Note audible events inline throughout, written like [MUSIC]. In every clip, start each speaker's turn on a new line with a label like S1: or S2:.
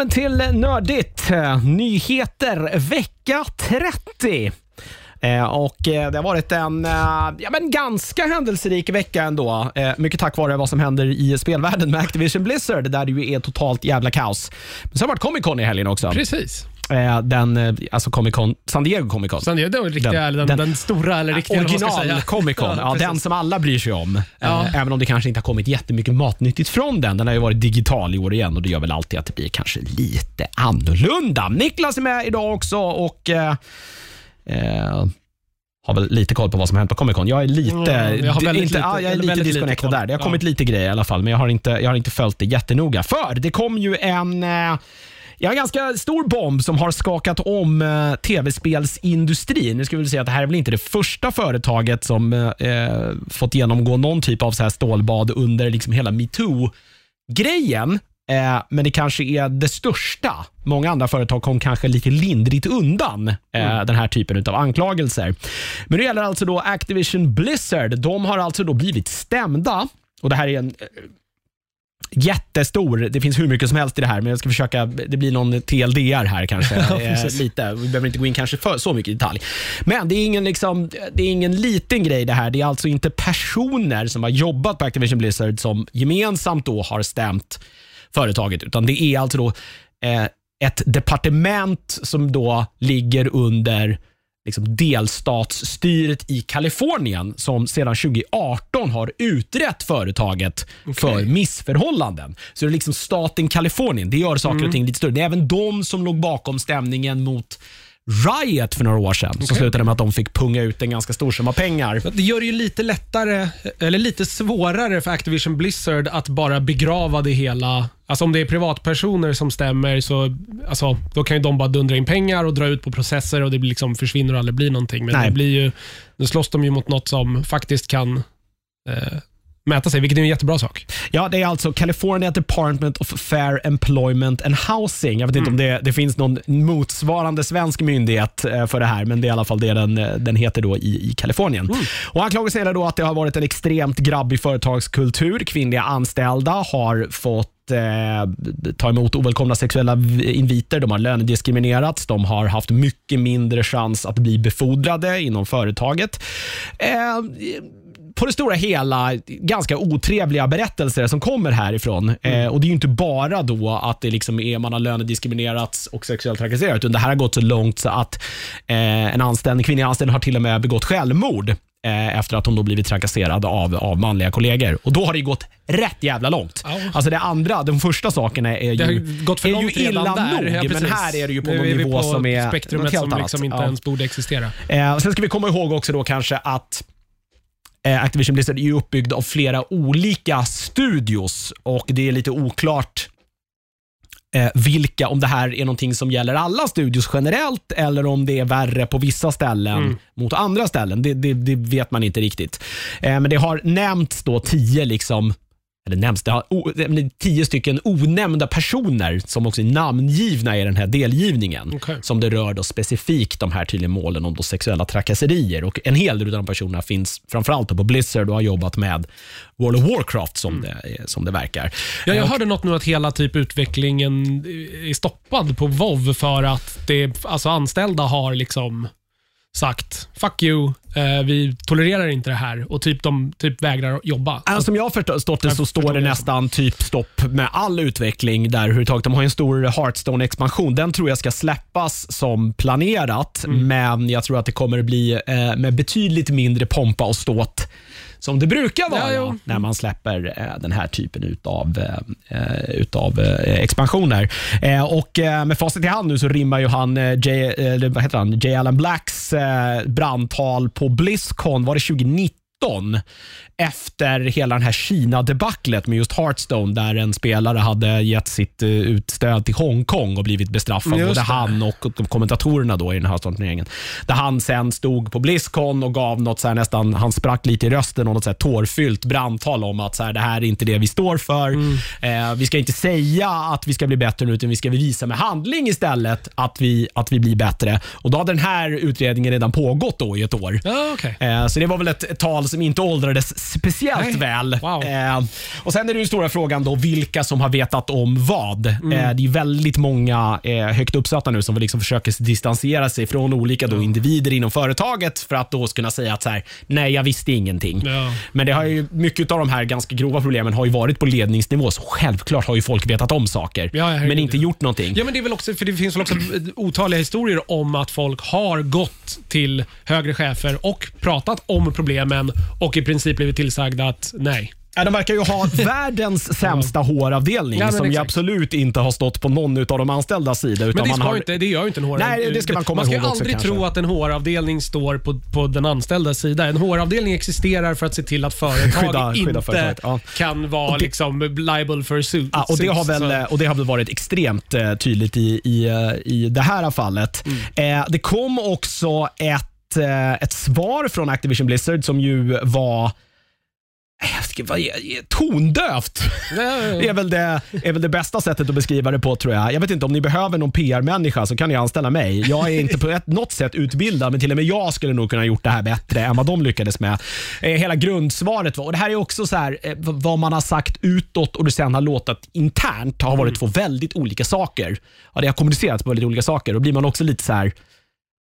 S1: Välkommen till Nördigt. Eh, nyheter vecka 30. Eh, och eh, Det har varit en eh, ja, men ganska händelserik vecka ändå. Eh, mycket tack vare vad som händer i spelvärlden med Activision Blizzard, där det ju är totalt jävla kaos. Men så har det varit Comic Con i helgen också.
S2: Precis.
S1: Eh, den, eh, alltså Comic Con, San Diego Comic Con.
S2: San Diego, den, riktiga,
S1: Den-
S2: den,
S1: den-
S2: den, stora eller riktiga.
S1: Original. Comic Con, [LAUGHS] ja,
S2: precis.
S1: den som alla bryr sig om.
S2: Ja.
S1: Eh, Även om det kanske inte har kommit jättemycket matnyttigt från den. Den har ju varit digital i år igen och det gör väl alltid att det blir kanske lite annorlunda. Niklas är med idag också och eh, eh, har väl lite koll på vad som har hänt på Comic Con. Jag är lite,
S2: Mm, jag
S1: inte,
S2: lite-
S1: ja, jag är lite disconnected där. Det har
S2: Ja.
S1: kommit lite grejer i alla fall, men jag har inte, jag har inte följt det jättenoga. För det kom ju en eh, Ja, en ganska stor bomb som har skakat om eh, tv-spelsindustrin. Nu ska vi väl säga att det här är väl inte det första företaget som eh, fått genomgå någon typ av så här stålbad under liksom hela metoo-grejen. Eh, men det kanske är det största. Många andra företag kom kanske lite lindrigt undan eh, den här typen av anklagelser. Men det gäller alltså då Activision Blizzard. De har alltså då blivit stämda. Och Det här är en eh, jättestor. Det finns hur mycket som helst i det här, men jag ska försöka. Det blir någon TLDR här kanske. [LAUGHS] eh, lite. Vi behöver inte gå in kanske för så mycket i detalj. Men det är, ingen, liksom, det är ingen liten grej det här. Det är alltså inte personer som har jobbat på Activision Blizzard som gemensamt då har stämt företaget, utan det är alltså då eh, ett departement som då ligger under liksom delstatsstyret i Kalifornien som sedan 2018 har utrett företaget för missförhållanden. Så det är liksom staten Kalifornien. Det gör saker och ting lite större. Det är även de som låg bakom stämningen mot Riot för några år sedan, som slutade med att de fick punga ut en ganska stor summa pengar.
S2: Det gör det ju lite lättare, eller lite svårare för Activision Blizzard att bara begrava det hela. Alltså om det är privatpersoner som stämmer, så, alltså, då kan ju de bara dundra in pengar och dra ut på processer och det blir liksom försvinner och aldrig blir någonting. Men
S1: Nej.
S2: det blir ju, nu slåss de ju mot något som faktiskt kan eh, mäta sig, vilket är en jättebra sak.
S1: Ja, det är alltså California Department of Fair Employment and Housing. Jag vet inte om det, det finns någon motsvarande svensk myndighet eh, för det här, men det är i alla fall det den, eh, den heter då i, i Kalifornien. Och Anklagelsen är då att det har varit en extremt grabbig företagskultur. Kvinnliga anställda har fått eh, ta emot ovälkomna sexuella inviter. De har lönediskriminerats. De har haft mycket mindre chans att bli befordrade inom företaget. Eh, på det stora hela ganska otrevliga berättelser som kommer härifrån. Eh, och Det är ju inte bara då att det liksom är, man har lönediskriminerats och sexuellt trakasserat, utan det här har gått så långt så att eh, en anställd, kvinnlig anställd har till och med begått självmord eh, efter att hon då blivit trakasserad av, av manliga kollegor. Och Då har det gått rätt jävla långt.
S2: Ja.
S1: Alltså det andra, de första sakerna är ju,
S2: Det har gått för
S1: är
S2: långt
S1: ju illa
S2: där.
S1: nog,
S2: Ja,
S1: men här är det ju på någon nivå
S2: på
S1: som är något helt
S2: som
S1: annat.
S2: liksom inte
S1: Ja.
S2: ens borde existera.
S1: Eh, sen ska vi komma ihåg också då kanske att eh, Activision Blizzard är ju uppbyggd av flera olika studios och det är lite oklart eh, vilka, om det här är någonting som gäller alla studios generellt eller om det är värre på vissa ställen
S2: Mm.
S1: mot andra ställen. Det, det, det vet man inte riktigt. Eh, men det har nämnts då tio liksom eller nämns, det har o, tio stycken onämnda personer som också är namngivna i den här delgivningen.
S2: Okej.
S1: Som det rör då specifikt de här tydliga målen om då sexuella trakasserier. Och En hel del av de personerna finns framförallt på Blizzard och har jobbat med World of Warcraft som, det, som det verkar.
S2: Ja, jag
S1: Och-
S2: hörde något nu att hela typ utvecklingen är stoppad på WoW för att det, alltså anställda har liksom sagt “fuck you, eh, vi tolererar inte det här” och typ de typ vägrar jobba.
S1: Alltså, som jag har förstått det så står det nästan typ stopp med all utveckling där överhuvudtaget. De har en stor Hearthstone-expansion. Den tror jag ska släppas som planerat,
S2: Mm.
S1: men jag tror att det kommer bli eh, med betydligt mindre pompa och ståt som det brukar vara
S2: Ja,
S1: när man släpper eh, den här typen utav, eh, eh, utav eh, expansioner. Eh, och eh, Med facit i hand nu så rimmar ju han, eh, J, vad heter han, J. Allen Blacks eh, brandtal på Blizzcon, var det 2019? Efter hela den här Kina-debaclet med just Hearthstone där en spelare hade gett sitt eh, utstöd till Hongkong och blivit bestraffad.
S2: Just
S1: Både
S2: det.
S1: han och kommentatorerna då i den här turneringen. Där han sen stod på Blizzcon och gav något så här nästan, han sprack lite i rösten och något så här tårfyllt brandtal om att så här, det här är inte det vi står för. Eh, vi ska inte säga att vi ska bli bättre nu, utan vi ska visa med handling istället att vi, att vi blir bättre. Och Då hade den här utredningen redan pågått då i ett år.
S2: Ja, okej.
S1: Eh, Så det var väl ett tal som inte åldrades speciellt
S2: Nej.
S1: väl.
S2: Wow.
S1: Eh, och Sen är det den stora frågan då, vilka som har vetat om vad.
S2: Mm.
S1: Eh, det är väldigt många eh, högt uppsatta nu som liksom försöker distansera sig från olika då, individer inom företaget för att då kunna säga att så här, nej, jag visste ingenting.
S2: Ja.
S1: Men det har ju, mycket av de här ganska grova problemen har ju varit på ledningsnivå, så självklart har ju folk vetat om saker,
S2: Ja,
S1: men inte
S2: ja.
S1: gjort någonting.
S2: Ja, men det är väl också, för det finns väl också otaliga historier om att folk har gått till högre chefer och pratat om problemen och i princip blivit tillsagda att nej.
S1: Ja, de verkar ju ha [LAUGHS] världens sämsta håravdelning
S2: Ja, men
S1: som ju
S2: exakt.
S1: absolut inte har stått på någon av de anställdas sida. Utan
S2: Men det,
S1: man
S2: ska
S1: har...
S2: ju inte, det gör ju inte en HR.
S1: Nej, det ska man komma
S2: Man ska ju
S1: ihåg också
S2: aldrig
S1: kanske.
S2: tro att en HR-avdelning står på, på den anställdas sida. En HR-avdelning existerar för att se till att företag
S1: Skydda- skydda
S2: inte
S1: företaget, ja.
S2: kan vara liksom liable for suit.
S1: Ja, och, det har väl, och det har väl varit extremt eh, tydligt i, i, eh, i det här fallet.
S2: Mm.
S1: Eh, det kom också ett, eh, ett svar från Activision Blizzard som ju var ska- vad är- tondövt. Är väl det, är väl det bästa sättet att beskriva det på tror jag. Jag vet inte om ni behöver någon PR-människa så kan ni anställa mig. Jag är inte på ett, något sätt utbildad men till och med jag skulle nog kunna gjort det här bättre än vad de lyckades med. Eh, hela grundsvaret var, och det här är också så här, eh, vad man har sagt utåt och det sen har låtit internt har varit två väldigt olika saker. Ja, det har kommunicerats på väldigt olika saker och blir man också lite så här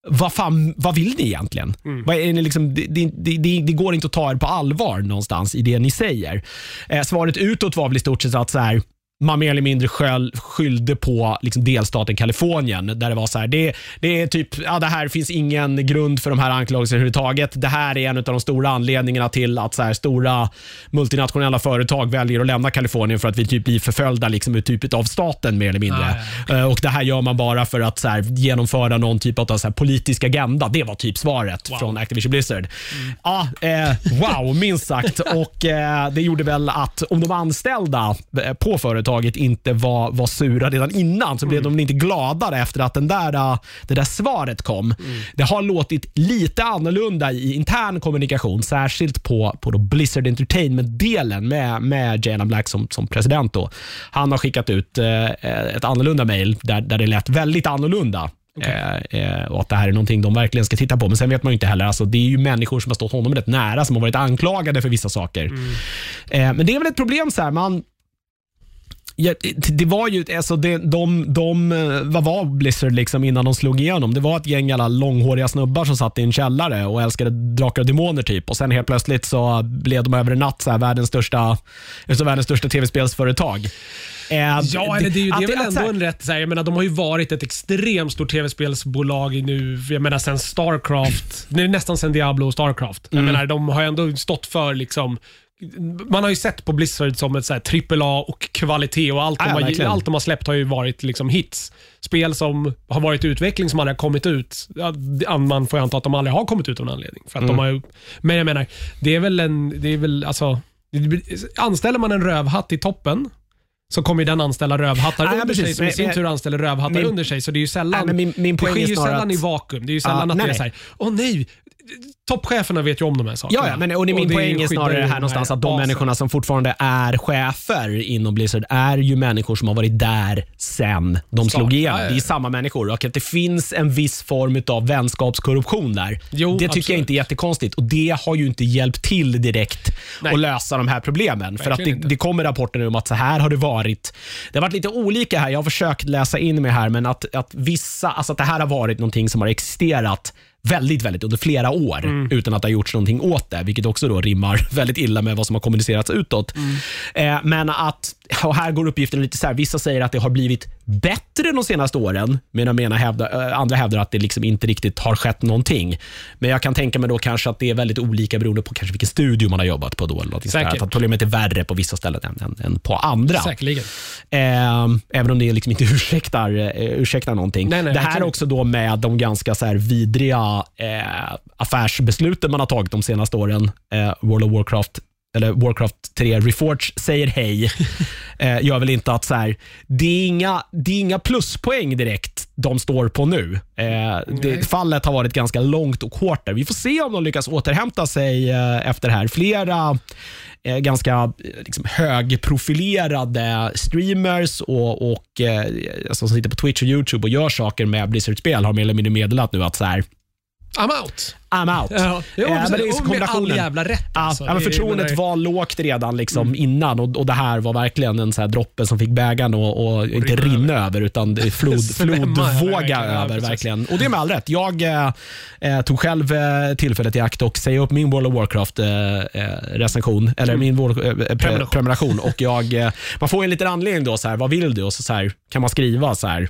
S1: vad, fan, vad vill ni egentligen? Vad är ni liksom, det, det, det, det, det går inte att ta er på allvar någonstans i det ni säger. Eh, svaret utåt var väl i stort sett att så här, man mer eller mindre skyll, skyllde på liksom delstaten Kalifornien. Där det var så här, det, det är typ, ja, det här finns ingen grund för de här anklagelserna överhuvudtaget. Det här är en av de stora anledningarna till att så här, stora multinationella företag väljer att lämna Kalifornien för att vi typ blir förföljda liksom, ur typ av staten mer eller mindre.
S2: Ah,
S1: Eh, Och Det här gör man bara för att så här, genomföra någon typ av så här, politisk agenda. Det var typ svaret från Activision Blizzard. Ja, eh, wow, minst sagt. [LAUGHS] Och eh, Det gjorde väl att om de anställda eh, på företaget inte var, var sura redan innan så blev de inte gladare efter att den där, eh, det där svaret kom. Det har låtit lite annorlunda i intern kommunikation, särskilt på, på då Blizzard Entertainment-delen med, med Jalen Black som, som president. Då. Han har skickat ut eh, ett annorlunda mail där, där det lät väldigt annorlunda. Eh, eh, och att det här är någonting de verkligen ska titta på. Men sen vet man ju inte heller. Alltså, det är ju människor som har stått honom rätt nära som har varit anklagade för vissa saker. Eh, men det är väl ett problem. så här, man Ja, det- var ju, alltså det, de, de, eh, vad var Blizzard liksom innan de slog igenom? Det var ett gäng alla långhåriga snubbar som satt i en källare och älskade drakar och demoner typ. Och Sen helt plötsligt så blev de över en natt så här, världens största, alltså världens största tv-spelsföretag. Eh,
S2: Ja, eller det är ju
S1: att
S2: det är väl ändå
S1: här-
S2: en rätt... Så här, jag menar, de har ju varit ett extremt stort tv-spelsbolag nu, jag menar sen Starcraft, nästan sen Diablo och Starcraft.
S1: Mm.
S2: Jag menar, de har ju ändå stått för liksom man har ju sett på Blizzard som ett så här AAA och kvalitet och allt,
S1: Ja,
S2: de har, allt de har släppt har ju varit liksom hits. Spel som har varit i utveckling som aldrig har kommit ut. Man får ju anta att de aldrig har kommit ut av någon anledning. För att
S1: Mm.
S2: de har men jag menar, det är väl en... Det är väl, alltså, anställer man en rövhatt i toppen så kommer den anställa rövhattar
S1: ja,
S2: under sig som i sin
S1: men-
S2: tur anställer rövhattar
S1: min-
S2: under sig. Så det är ju sällan,
S1: Nej, min- min
S2: det sker ju
S1: snarare
S2: sällan
S1: att-
S2: i vakuum. Det är ju sällan att
S1: nej,
S2: det är såhär, åh nej, toppcheferna vet ju om de här sakerna.
S1: Ja, ja men, och det, min
S2: det
S1: poäng är snarare här någonstans att de
S2: basen.
S1: människorna som fortfarande är chefer inom Blizzard är ju människor som har varit där sen de slog igenom. Det är samma människor och att det finns en viss form av vänskapskorruption där.
S2: Jo,
S1: det tycker
S2: absolut.
S1: jag inte är jättekonstigt och det har ju inte hjälpt till direkt
S2: Nej.
S1: att lösa de här problemen. För att det, det kommer rapporter om att så här har det varit. Det har varit lite olika här. Jag har försökt läsa in mig här, men att, att vissa, alltså att det här har varit någonting som har existerat väldigt, väldigt under flera år
S2: Mm.
S1: utan att det har gjorts någonting åt det, vilket också då rimmar [LAUGHS] väldigt illa med vad som har kommunicerats utåt.
S2: Mm.
S1: Eh, men att, och här går uppgiften lite så här, vissa säger att det har blivit bättre de senaste åren, medan ena hävdar, andra hävdar att det liksom inte riktigt har skett någonting. Men jag kan tänka mig då kanske att det är väldigt olika beroende på kanske vilken studio man har jobbat på då. Eller något.
S2: Säkert.
S1: att problemet är värre på vissa ställen än, än, än på andra.
S2: Säkerligen.
S1: Eh, även om det liksom inte [LAUGHS] ursäktar, eh, ursäktar någonting.
S2: Nej, nej,
S1: det här också då med de ganska så vidriga eh, affärsbesluten man har tagit de senaste åren. Eh, World of Warcraft eller Warcraft 3 Reforged säger hej, [LAUGHS] eh, gör väl inte att så här, det, är inga, det är inga pluspoäng direkt de står på nu. Eh, det, fallet har varit ganska långt och hårt där. Vi får se om de lyckas återhämta sig eh, efter det här. Flera eh, ganska liksom, högprofilerade streamers och, och alltså, som sitter på Twitch och YouTube och gör saker med Blizzard-spel har mer eller mindre meddelat nu att så här,
S2: I'm out.
S1: I'm out.
S2: Ja, jo,
S1: Eh,
S2: precis.
S1: men det är
S2: med all jävla rätt, alltså.
S1: ja, men förtroendet var lågt redan liksom
S2: Mm.
S1: innan och, och det här var verkligen en så här droppe som fick bägaren att och inte
S2: rinna
S1: rinna över utan [LAUGHS] flod,
S2: över,
S1: flodvåga över. verkligen. Och det är med all rätt. Jag eh, eh, tog själv eh, tillfället i akt och säga upp min World of Warcraft eh, eh, eller min World, eh, pre-
S2: Mm. Prenumeration.
S1: och jag, man får en liten anledning då, så här, vad vill du? Och så, så här, kan man skriva så här,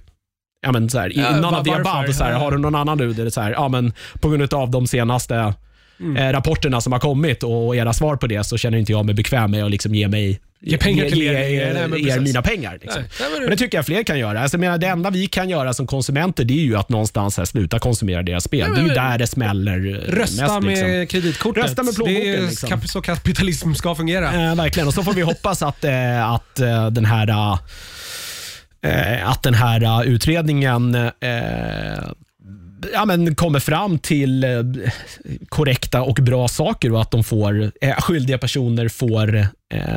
S1: Ja, men så här, i
S2: Ja,
S1: none of the above, så här, har du någon annan nu? Det är så här, ja, men på grund av de senaste
S2: Mm.
S1: eh, rapporterna som har kommit och era svar på det så känner inte jag mig bekväm med att liksom ge mig
S2: Ge pengar till
S1: ge,
S2: er.
S1: ge,
S2: Nej, men
S1: er
S2: precis.
S1: mina pengar. Liksom.
S2: Nej, nej, men-
S1: Men det tycker jag fler kan göra. Alltså, menar, det enda vi kan göra som konsumenter det är ju att någonstans här, sluta konsumera deras spel.
S2: Nej,
S1: det är ju
S2: men-
S1: där det smäller
S2: Rösta
S1: mest.
S2: med
S1: Liksom.
S2: kreditkortet.
S1: Rösta med plånboken,
S2: Det är
S1: liksom.
S2: kap- så kapitalism ska fungera.
S1: Eh, verkligen. Och så får vi hoppas att, eh, att eh, den här eh, att den här eh, utredningen eh, ja, men kommer fram till eh, korrekta och bra saker och att de får, eh, skyldiga personer får eh,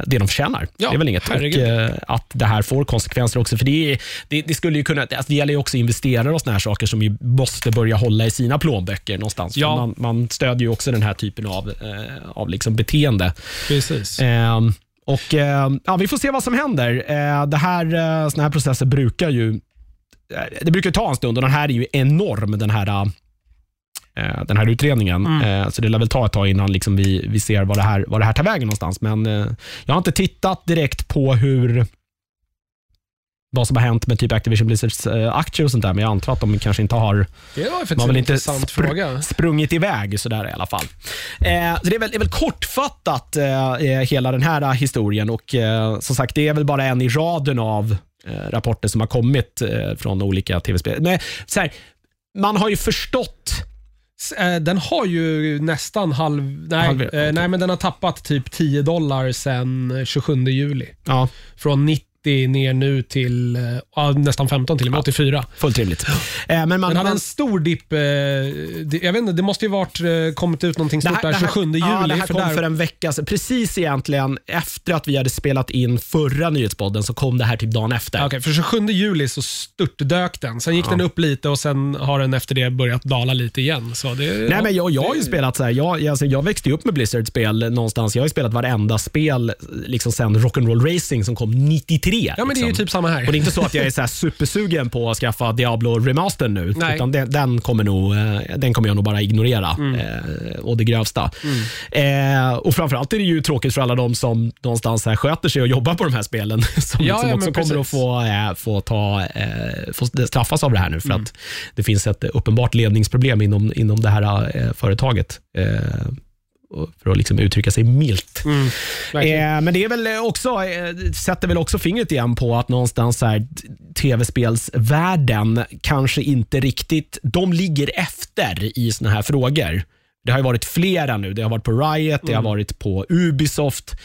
S1: det de förtjänar.
S2: Ja,
S1: det är väl inget. Och
S2: herregud.
S1: eh, att det här får konsekvenser också. För det, det, det skulle ju kunna, alltså det gäller ju också investerare och såna här saker som ju måste börja hålla i sina plånböcker någonstans.
S2: Ja.
S1: Man, man stödjer ju också den här typen av, eh, av liksom beteende.
S2: Precis.
S1: Ehm, och ehm, ja, Vi får se vad som händer. Eh, det här, eh, såna här processer brukar ju eh, det brukar ta en stund och den här är ju enorm, den här, eh, den här utredningen.
S2: Mm.
S1: Eh, så det lär väl ta ett tag innan liksom vi, vi ser vad det, här, vad det här tar vägen någonstans. Men eh, jag har inte tittat direkt på hur vad som har hänt med typ Activision Blizzards eh, aktier och sånt där, men jag antar att de kanske inte har
S2: Det var faktiskt
S1: man
S2: en
S1: väl inte
S2: intressant
S1: spr-
S2: fråga.
S1: sprungit iväg sådär i alla fall. Eh, så det, är väl, det är väl kortfattat eh, eh, hela den här eh, historien och eh, som sagt, det är väl bara en i raden av rapporter som har kommit från olika tv-spel. Men så här, man har ju förstått
S2: Den har ju nästan halv... Nej,
S1: Halv-
S2: nej men den har tappat typ 10 dollar sedan 27 juli.
S1: Ja,
S2: Från 90 ner nu till eh, ja, nästan 15 till och med, 84.
S1: fullt rimligt. Eh, men man,
S2: Den hade
S1: man,
S2: en stor dipp. Eh, det, jag vet inte, det måste ju varit eh, kommit ut någonting
S1: det
S2: stort där 27 juli.
S1: ja, det här
S2: för
S1: kom
S2: där,
S1: för en vecka sedan. Precis egentligen efter att vi hade spelat in förra nyhetspodden så kom det här typ dagen efter.
S2: Okej, för 27 juli så störtdök den. Sen gick den upp lite och sen har den efter det börjat dala lite igen. Så det,
S1: Nej,
S2: ja,
S1: men jag, jag har ju
S2: det-
S1: spelat så här, jag, alltså, jag växte upp med Blizzard-spel någonstans. Jag har ju spelat varenda spel liksom sen Rock'n'Roll Racing som kom 93.
S2: Ja, men det är
S1: liksom.
S2: typ samma här.
S1: Och det är inte så att jag är så här supersugen på att skaffa Diablo Remaster nu.
S2: Nej.
S1: Utan den, den, kommer nog, eh, den kommer jag nog bara ignorera.
S2: Mm.
S1: Eh, och det grövsta. Eh, och Framförallt är det ju tråkigt för alla de som någonstans här sköter sig och jobbar på de här spelen. [LAUGHS] Som
S2: Ja,
S1: liksom
S2: ja,
S1: också kommer att få, eh, få, ta, eh, få straffas av det här nu. För
S2: Mm.
S1: att det finns ett uppenbart ledningsproblem inom, inom det här eh, företaget. För att liksom uttrycka sig milt.
S2: Mm.
S1: Eh, men det är väl också, eh, sätter väl också fingret igen på att någonstans här, tv-spelsvärlden kanske inte riktigt, de ligger efter i såna här frågor. Det har ju varit flera nu. Det har varit på Riot, det har varit på Ubisoft.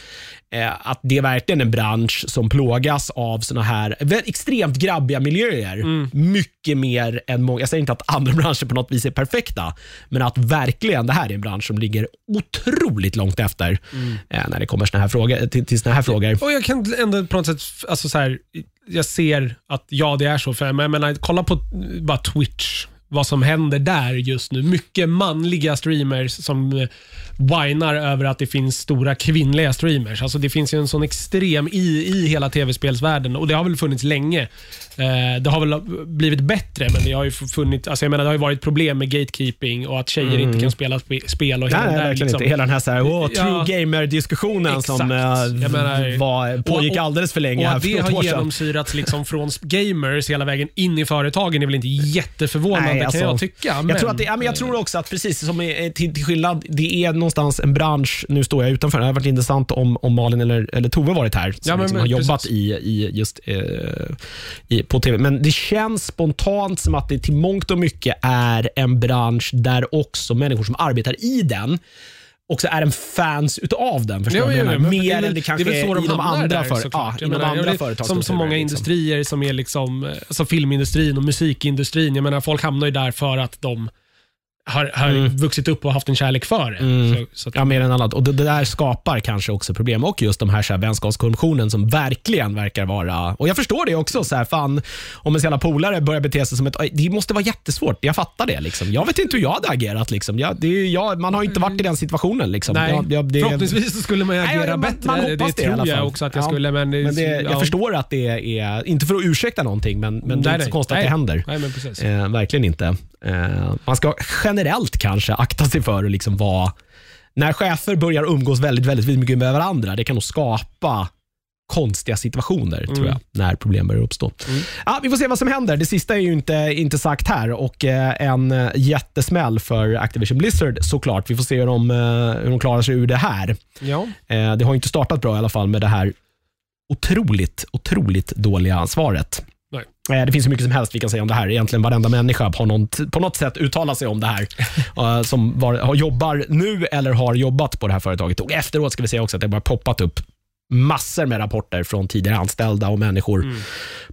S1: Eh, att det är verkligen en bransch som plågas av såna här extremt grabbiga miljöer. Mycket mer än många. Jag säger inte att andra [LAUGHS] branscher på något vis är perfekta, men att verkligen det här är en bransch som ligger otroligt långt efter eh, när det kommer såna här frågor, till, till såna här frågor.
S2: Och jag kan ändå på något sätt, alltså så här, jag ser att ja, det är så. För, men jag menar, kolla på eh, bara Twitch, vad som händer där just nu. Mycket manliga streamers som whinar över att det finns stora kvinnliga streamers. Alltså det finns ju en sån extrem i, i hela tv-spelsvärlden och det har väl funnits länge. Eh, det har väl blivit bättre, men det har ju funnits, alltså jag menar, det har ju varit problem med gatekeeping och att tjejer inte kan spela spe, spel och hela
S1: Nej,
S2: där, liksom.
S1: inte. Hela den här, så här oh, true
S2: Ja.
S1: gamer-diskussionen som eh,
S2: menar-
S1: var, pågick
S2: och- och-
S1: alldeles för länge
S2: Och
S1: här för
S2: det har genomsyrats liksom från gamers hela vägen in i företagen är väl inte jätteförvånande
S1: Nej, alltså,
S2: kan jag tycka. Men,
S1: Jag tror, att det, ja, men jag tror också att precis som till, till skillnad, det är någonstans en bransch, nu står jag utanför, det hade varit intressant om, om Malin eller, eller Tove varit här, som
S2: Ja, men-
S1: liksom
S2: men
S1: har jobbat i, i just eh, i, på TV. Men det känns spontant som att det till mångt och mycket är en bransch där också människor som arbetar i den också är en fans utav den. Förstår jag
S2: ja,
S1: menar?
S2: men
S1: Mer
S2: är väl-
S1: än det kanske
S2: det är väl så de
S1: inom
S2: hamnar
S1: andra,
S2: där,
S1: för, ja, inom
S2: menar,
S1: andra
S2: det-
S1: företag.
S2: Som så många industrier som är liksom, alltså filmindustrin och musikindustrin. Jag menar, folk hamnar ju där för att de har, har vuxit upp och haft en kärlek för det. Så, så att,
S1: Ja, mer än annat. Och det, det där skapar kanske också problem. Och just de här, så här vänskapskorruptionen som verkligen verkar vara... Och Jag förstår det också. Så här, fan, om en jävla polare börjar bete sig som ett... Det måste vara jättesvårt. Jag fattar det. Liksom. Jag vet inte hur jag hade agerat. Liksom. Jag, det jag, man har inte varit i den situationen. Liksom.
S2: nej,
S1: jag, jag, det,
S2: förhoppningsvis så skulle man ju
S1: Nej,
S2: agera
S1: man-
S2: bättre.
S1: man
S2: det
S1: det i alla
S2: tror jag också att jag
S1: Ja.
S2: skulle. Men, det,
S1: Men det,
S2: ja.
S1: jag förstår att det är, inte för att ursäkta någonting, men, men det är
S2: Nej,
S1: inte så
S2: nej.
S1: konstigt att
S2: Nej.
S1: det händer.
S2: Nej, men precis.
S1: Eh, verkligen inte. Eh, man ska generellt kanske akta sig för att liksom vara... När chefer börjar umgås väldigt, väldigt mycket med varandra, det kan nog skapa konstiga situationer tror jag, när problem börjar uppstå. Ja, vi får se vad som händer. Det sista är ju inte, inte sagt här och eh, en eh, jättesmäll för Activision Blizzard såklart. Vi får se hur de, eh, hur de klarar sig ur det här.
S2: Ja.
S1: Eh, det har inte startat bra i alla fall med det här otroligt, otroligt dåliga svaret.
S2: Nej.
S1: Eh, Det finns hur mycket som helst vi kan säga om det här. Egentligen varenda människa har någon, på något sätt uttalat sig om det här. [LAUGHS] eh, som var, har, jobbar nu eller har jobbat på det här företaget. Och Efteråt ska vi säga också att det bara poppat upp massor med rapporter från tidigare anställda och människor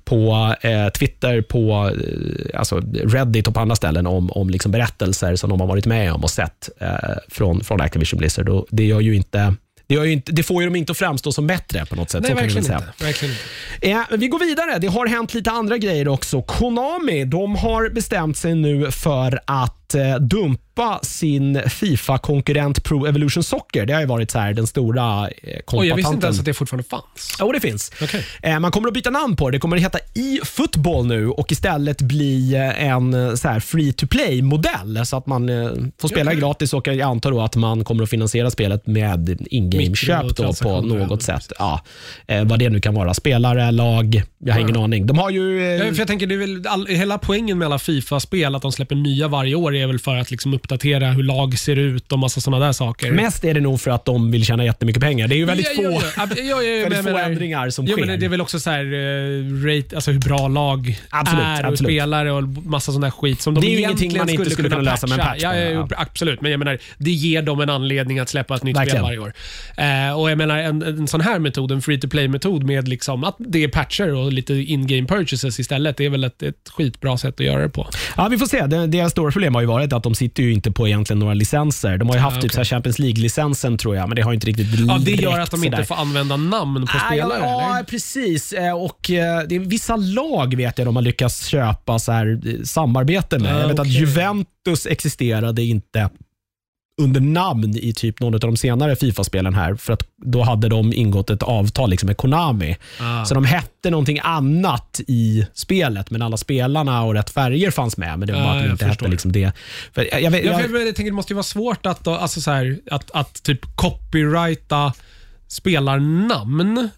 S1: på eh, Twitter, på eh, alltså Reddit och på andra ställen om, om liksom berättelser som de har varit med om och sett eh, från, från Activision Blizzard. Och det, gör ju inte, det, inte, det får ju dem inte att framstå som bättre på något sätt.
S2: Nej,
S1: så kan
S2: verkligen
S1: säga.
S2: inte. verkligen inte.
S1: Eh, men vi går vidare. Det har hänt lite andra grejer också. Konami de har bestämt sig nu för att eh, dumpa sin Fifa-konkurrent Pro Evolution Soccer. Det har ju varit så här den stora eh,
S2: Oj, jag visste
S1: kompatanten.
S2: inte ens att det fortfarande fanns.
S1: Jo, det finns.
S2: Okej.
S1: Eh, Man kommer att byta namn på det. Det kommer att heta e-football nu och istället bli eh, en eh, så här free to play-modell. Så att man eh, får spela
S2: Okej.
S1: gratis och jag antar då att man kommer att finansiera spelet med in-game-köp på något
S2: ja,
S1: sätt. Ja, eh, vad det nu kan vara. Spelare, lag, jag har ingen aning. De har ju...
S2: Ja, för jag tänker, det är väl all, hela poängen med alla Fifa-spel, att de släpper nya varje år, är väl för att liksom uppdatera hur lag ser ut och massa sådana där saker.
S1: Mest är det nog för att de vill tjäna jättemycket pengar. Det är ju väldigt få, väldigt ändringar som sker.
S2: men det är väl också så här, eh, rate, alltså hur bra lag
S1: Absolut,
S2: är och
S1: absolut.
S2: spelare och massa sån där skit som de
S1: Det är ju ingenting man inte skulle kunna lösa med en patch Ja,
S2: ja, absolut, men jag menar, det ger dem en anledning att släppa ett nytt
S1: Verkligen.
S2: spel varje år. Eh, och jag menar, en, en sån här metod, en free to play-metod med liksom att det är patcher och lite in-game purchases istället, det är väl ett, ett skitbra sätt att göra det på.
S1: Ja, vi får se. Det, deras stora problem har ju varit att de sitter ju inte på egentligen några licenser. De har ju haft typ så här Champions League-licensen tror jag, men det har inte riktigt
S2: Ja, det gör att de inte
S1: sådär.
S2: får använda namn på
S1: Ah,
S2: spelare,
S1: ja, ja,
S2: eller?
S1: precis. Eh, Och eh, det är vissa lag vet jag de har lyckats köpa så här, eh, samarbete med.
S2: Ah,
S1: jag vet att
S2: okej.
S1: Juventus existerade inte under namn i typ någon av de senare Fifa-spelen här. För att då hade de ingått ett avtal liksom med Konami.
S2: Ah.
S1: Så de hette någonting annat i spelet, men alla spelarna och rätt färger fanns med. Men det var bara
S2: Ah,
S1: att de inte hette liksom det. För jag, jag, jag,
S2: jag, jag tänker det måste ju vara svårt att, då, alltså så här, att, att typ copyrighta spelarnamn.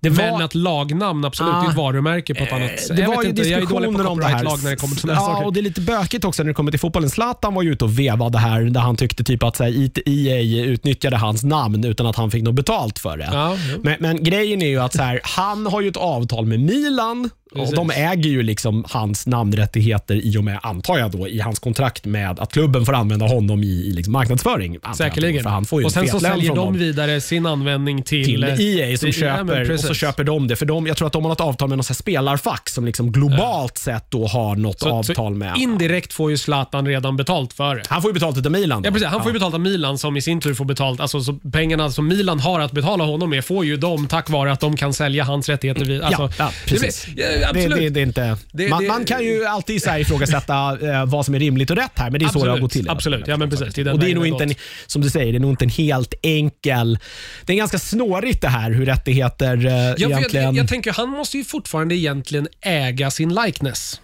S1: Det
S2: men
S1: var,
S2: att lagnamn absolut
S1: Ah.
S2: är ett varumärke på ett annat sätt.
S1: det
S2: Jag
S1: var
S2: vet
S1: ju
S2: inte, jag är dålig på
S1: diskussioner om det här.
S2: copyright-lag när det kommer till sådana
S1: ja,
S2: saker.
S1: och Det är lite bökigt också när det kommer till fotbollen. Zlatan var ju ute och vevade här där han tyckte typ att så här, EA utnyttjade hans namn utan att han fick något betalt för det.
S2: Ja, jo.
S1: Men, men grejen är ju att så här, han har ju ett avtal med Milan och de äger ju liksom hans namnrättigheter i och med, antar jag då, i hans kontrakt med att klubben får använda honom i, i liksom marknadsföring. då,
S2: Säkerligen.
S1: För han får ju
S2: och sen
S1: en
S2: så säljer de
S1: dem
S2: vidare sin användning till,
S1: till EA som
S2: till- ja,
S1: köper, och
S2: precis.
S1: så köper de det. För de, jag tror att de har något avtal med något så spelarfack som liksom globalt sett då har något
S2: Så-
S1: avtal
S2: så
S1: med.
S2: Indirekt får ju Zlatan redan betalt för det.
S1: Han får ju betalt av Milan. då.
S2: Ja, precis. Han får ju betalt av Milan som i sin tur får betalt. Alltså, så pengarna som Milan har att betala honom med får ju de tack vare att de kan sälja hans rättigheter. Vid, alltså,
S1: ja, ja, precis.
S2: ja,
S1: Det,
S2: absolut.
S1: det, det är inte,
S2: Det-
S1: man,
S2: det-
S1: man kan ju alltid så här ifrågasätta eh, vad som är rimligt och rätt här, men det är så det har gått till.
S2: Absolut, ja men precis. Det är
S1: och det är nog
S2: det
S1: inte, en, som du säger, det är nog inte en helt enkel... Det är ganska snårigt det här hur rättigheter eh,
S2: Ja, för jag,
S1: egentligen...
S2: jag, jag tänker, han måste ju fortfarande egentligen äga sin likeness.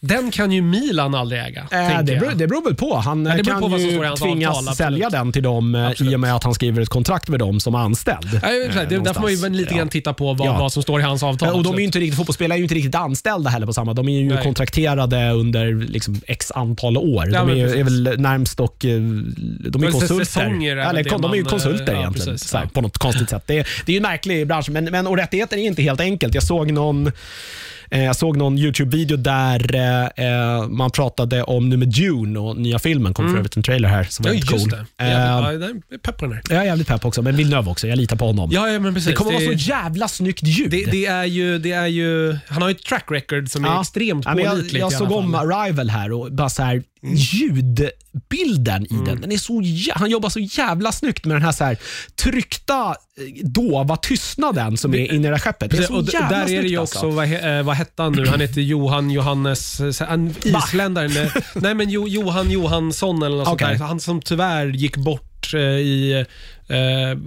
S2: Den kan ju Milan aldrig äga.
S1: Eh, det, beror, det beror väl på. Han
S2: Ja,
S1: eh, kan
S2: på
S1: ju tvingas
S2: avtal, absolut.
S1: sälja den till dem eh,
S2: Absolut.
S1: i och med att han skriver ett kontrakt med dem som anställd.
S2: Ja, det, där får man ju lite grann titta på vad,
S1: Ja.
S2: vad som står i hans avtal.
S1: Ja, och de är ju inte riktigt, fotbollsspelare är ju inte riktigt anställda heller på samma. De är ju
S2: Nej.
S1: kontrakterade under liksom x antal år.
S2: Ja,
S1: de är, ju, är väl närmst och eh, de är konsulter.
S2: säsonger är väl
S1: Eller, de är ju konsulter
S2: eh, ja,
S1: egentligen,
S2: precis,
S1: här, på något konstigt sätt. Det är, det är ju en märklig bransch, men, men och rättigheter är inte helt enkelt. Jag såg någon eh, jag såg någon YouTube-video där eh, eh, man pratade om nu med Dune och nya filmen. kom för övrigt en trailer här som var
S2: Mm. Ja,
S1: väldigt cool.
S2: det.
S1: Eh,
S2: Jävligt, ja, jag är pepp på den här.
S1: jag är jävligt pepp också, men Villeneuve också. Jag litar på honom.
S2: Ja, ja, men precis.
S1: det kommer vara
S2: det,
S1: så jävla snyggt ljud.
S2: det, det, är ju, det är ju... Han har ju ett track record som är extremt
S1: Ja, men jag,
S2: pålitligt
S1: jag
S2: i
S1: såg om. Arrival här och bara så här, ljudbilden i den. den är så, han jobbar så jävla snyggt med den här, så här tryckta, eh, dova tystnaden som är inne i det här skeppet. Det är så
S2: och
S1: jävla
S2: där är det
S1: snyggt
S2: ju
S1: alltså.
S2: också, vad, he- eh, vad hette han nu? Han heter Johan Johannes, eh, isländaren. eh, [LAUGHS] nej men jo, Johan Johansson eller något
S1: Okej.
S2: sånt där. Han som tyvärr gick bort i,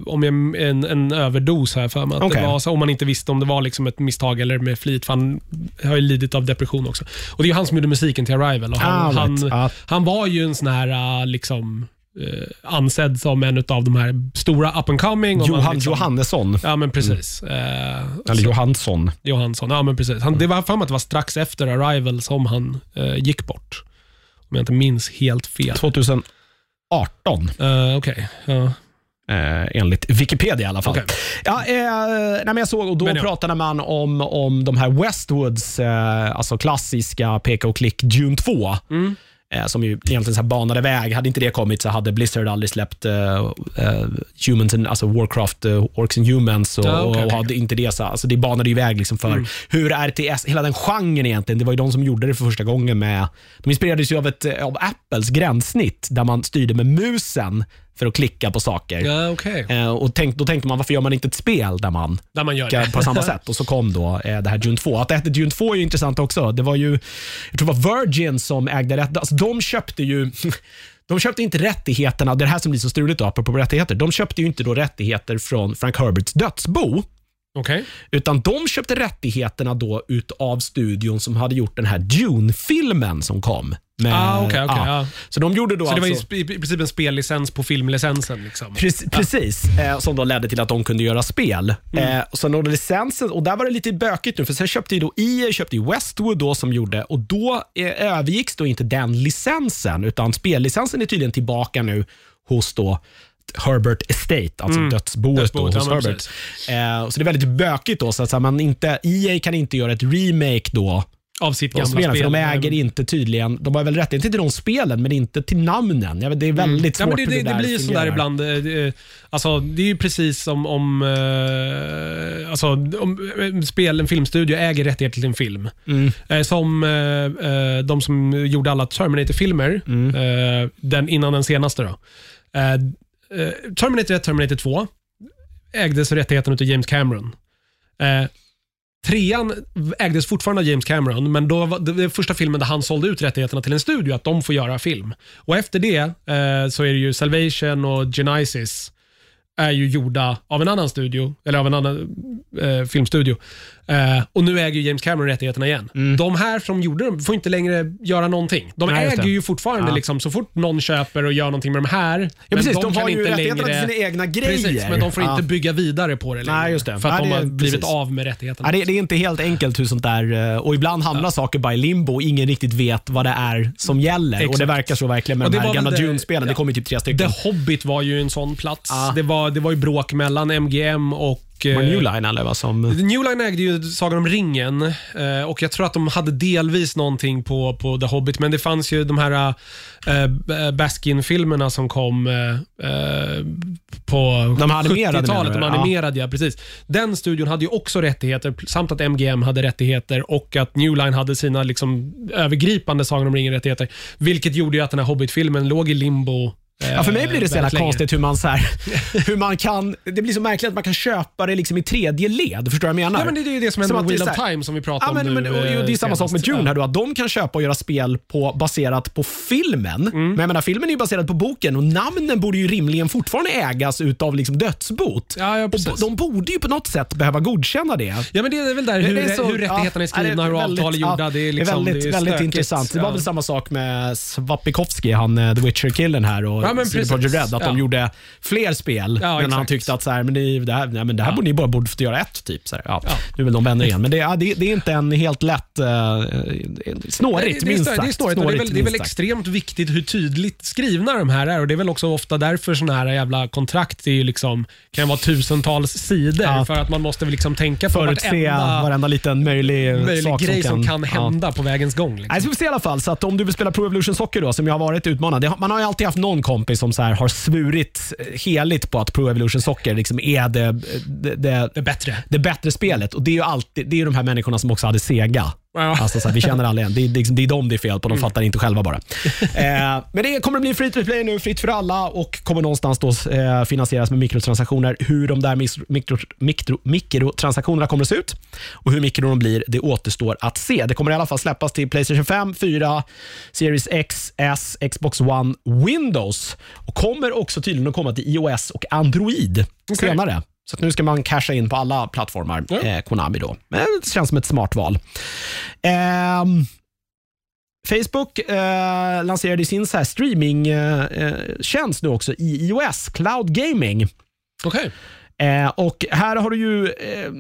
S2: om jag, en, en överdos här för mig. Att
S1: Okej.
S2: det var, så, om man inte visste om det var liksom ett misstag eller med flit. För han har ju lidit av depression också. Och Det är han som gjorde musiken till Arrival. Och han,
S1: Ah,
S2: han,
S1: Ja.
S2: han var ju en sån här eh, liksom, eh, ansedd som en av de här stora up and coming. och
S1: Johan
S2: liksom,
S1: Johannesson.
S2: Ja, men precis. Eh,
S1: Eller Johansson.
S2: Johansson, ja men precis. Han, det var för mig att det var strax efter Arrival som han eh, gick bort. Om jag inte minns helt fel.
S1: 2018.
S2: Uh, Okej, ja.
S1: Eh, enligt Wikipedia i alla fall.
S2: Okej.
S1: Ja, eh, nej, jag såg, och då
S2: Men ja.
S1: pratade man om, om de här Westwoods, eh, alltså klassiska peka och klick Dune 2.
S2: Mm.
S1: Eh, som ju egentligen så banade väg. Hade inte det kommit så hade Blizzard aldrig släppt eh, eh, Humans and, alltså Warcraft, uh, Orcs and Humans. Och,
S2: Ja, okej,
S1: och hade inte det så, alltså det banade ju väg liksom för
S2: Mm.
S1: hur RTS, hela den genren egentligen, det var ju de som gjorde det för första gången med, de inspirerades ju av, ett, eh, av Apples gränssnitt där man styrde med musen för att klicka på saker.
S2: Ja, okej.
S1: Eh, och tänk, då tänkte man, varför gör man inte ett spel där man
S2: Där man gör det.
S1: på samma [LAUGHS] sätt? Och så kom då eh, det här Dune 2. Att det hette Dune 2 är intressant också. Det var ju, jag tror det var Virgin som ägde rätt. Alltså, de köpte ju [LAUGHS] de köpte inte rättigheterna, det är det här som blir så struligt då, apropå rättigheter. De köpte ju inte då rättigheter från Frank Herberts dödsbo,
S2: Okej.
S1: utan de köpte rättigheterna då utav studion som hade gjort den här Dune-filmen som kom. Med,
S2: Ah, okej, okej, ja.
S1: Så de gjorde då
S2: Så det var
S1: alltså,
S2: i, princip en spellicens på filmlicensen? Liksom.
S1: Precis, precis eh, som då ledde till att de kunde göra spel.
S2: Mm.
S1: Eh, och sen då licensen, och där var det lite bökigt nu, för sen köpte ju då EA köpte Westwood då som gjorde, och då eh, övergicks då inte den licensen, utan spellicensen är tydligen tillbaka nu hos då Herbert Estate, alltså dödsboet,
S2: Dödsboet,
S1: då, hos
S2: ja,
S1: Herbert. Eh, så det är väldigt bökigt då, så att så här, man inte, EA kan inte göra ett remake då
S2: Av sitt gamla spel.
S1: för de äger inte tydligen, de har väl rättigheter till de spelen, men inte till namnen. Jag vet, det är väldigt
S2: Mm. Ja,
S1: svårt
S2: men det, det, det
S1: där
S2: blir ju sådär ibland. eh, det, Alltså, det är ju precis som om, eh, alltså, om eh, spel, en filmstudio äger rättigheter till en film.
S1: Mm.
S2: Eh, som eh, eh, de som gjorde alla Terminator-filmer,
S1: Mm.
S2: den, innan den senaste. Då. Terminator 1, Terminator 2 ägdes rättigheten av James Cameron. Trean ägdes fortfarande av James Cameron, men då var det, det första filmen där han sålde ut rättigheterna till en studio, att de får göra film. Och Efter det eh, så är det ju Salvation och Genesis är ju gjorda av en annan studio, eller av en annan eh, filmstudio. Eh, och nu äger ju James Cameron rättigheterna igen. De här som gjorde dem får inte längre göra någonting. De
S1: Nej, just
S2: äger
S1: det.
S2: ju fortfarande,
S1: Ja.
S2: liksom, så fort någon köper och gör någonting med de här,
S1: Ja, precis. De, har ju rättigheterna till sina egna grejer.
S2: Precis, men de får inte
S1: Ja.
S2: bygga vidare på det längre.
S1: Nej, just det.
S2: För att
S1: Nej,
S2: de
S1: det
S2: har blivit
S1: precis.
S2: av med rättigheterna.
S1: Ja, det, det är inte helt enkelt hur sånt där, eh, och ibland hamnar saker bara i limbo och ingen riktigt vet vad det är som gäller. Och Det
S2: Exakt.
S1: verkar så verkligen med
S2: Och
S1: de här gamla
S2: det-
S1: Dune-spelen. Det
S2: ja.
S1: kommer ju typ tre stycken.
S2: The Hobbit var ju en sån plats. Det, var, det var ju bråk mellan MGM och...
S1: Var
S2: eh,
S1: New Line eller vad som...
S2: New Line ägde ju Sagan om ringen eh, och jag tror att de hade delvis någonting på, på The Hobbit, men det fanns ju de här eh, Baskin-filmerna som kom eh, på
S1: De animerade
S2: 70-talet.
S1: menar
S2: De animerade, ja. precis. Den studion hade ju också rättigheter, samt att MGM hade rättigheter och att New Line hade sina liksom, övergripande Sagan om ringen-rättigheter, vilket gjorde ju att den här Hobbit-filmen låg i limbo
S1: Ja, för mig blir det så jävla
S2: länge.
S1: konstigt hur man, så här, [LAUGHS] hur man kan... Det blir så märkligt att man kan köpa det liksom i tredje led. Förstår du vad jag menar?
S2: Ja, men det är ju det som händer med Wheel of Time som vi pratade
S1: Ja,
S2: om
S1: men,
S2: nu.
S1: men, och, och, det är
S2: eh,
S1: samma sak med
S2: senast.
S1: Dune.
S2: Ja.
S1: Här då, att de kan köpa och göra spel på, baserat på filmen.
S2: Mm.
S1: Men jag menar, filmen är ju baserad på boken och namnen borde ju rimligen fortfarande ägas utav liksom dödsbot.
S2: Ja, ja,
S1: och de borde ju på något sätt behöva godkänna det.
S2: Ja, men det är väl där hur,
S1: Det är så-
S2: hur rättigheterna är
S1: ja,
S2: skrivna,
S1: det
S2: hur avtal är gjorda.
S1: ja,
S2: det är, liksom,
S1: väldigt,
S2: det är
S1: väldigt intressant. Det var
S2: Ja.
S1: väl samma sak med Swapikovsky, han eh, The Witcher-killen här och
S2: Ja, men
S1: CD
S2: precis.
S1: Projekt Red. Att de
S2: Ja.
S1: gjorde fler spel.
S2: Ja,
S1: men han tyckte att så här, men det, det här, nej, men det här
S2: Ja.
S1: borde ni bara borde få göra ett. Typ, så här, ja. Nu är väl de vänner igen. Men det, det, det är inte en helt lätt... Uh, snårigt,
S2: det, är,
S1: minst sagt.
S2: det är snårigt, det är väl, det är väl extremt viktigt hur tydligt skrivna de här är och det är väl också ofta därför såna här jävla kontrakt är liksom, kan vara tusentals sidor för att man måste liksom tänka på
S1: Förutse
S2: vartenda
S1: varenda liten möjlig,
S2: möjlig
S1: sak
S2: grej som kan,
S1: ja.
S2: hända på vägens gång. Liksom.
S1: Nej, så vi får se i alla fall. Så att om du vill spela Pro Evolution Soccer då, som jag har varit utmanad. Man har ju alltid haft någon kompis som så här har svurit eh, heligt på att Pro Evolution Soccer liksom är det, det, det,
S2: Det är bättre.
S1: det bättre spelet. Och Det är ju alltid, det är ju de här människorna som också hade Sega.
S2: Ja.
S1: Alltså, så här, vi känner alla igen. Det är, liksom, det är dem det är fel på, de fattar inte själva bara. [LAUGHS] Eh, men det kommer att bli free to play nu, fritt för alla och kommer någonstans då, eh, finansieras med mikrotransaktioner. Hur de där mikro, mikro, mikrotransaktionerna kommer att se ut och hur mikro de blir, det återstår att se. Det kommer i alla fall släppas till Playstation 5, 4, Series X, S, Xbox One, Windows och kommer också tydligen att komma till iOS och Android senare. Så nu ska man casha in på alla plattformar,
S2: Ja.
S1: eh, Konami. då. Men det känns som ett smart val. Ehm, Facebook eh, lanserade sin så här streamingtjänst nu också i iOS, Cloud Gaming.
S2: Okej.
S1: Eh, och här har du ju... Eh,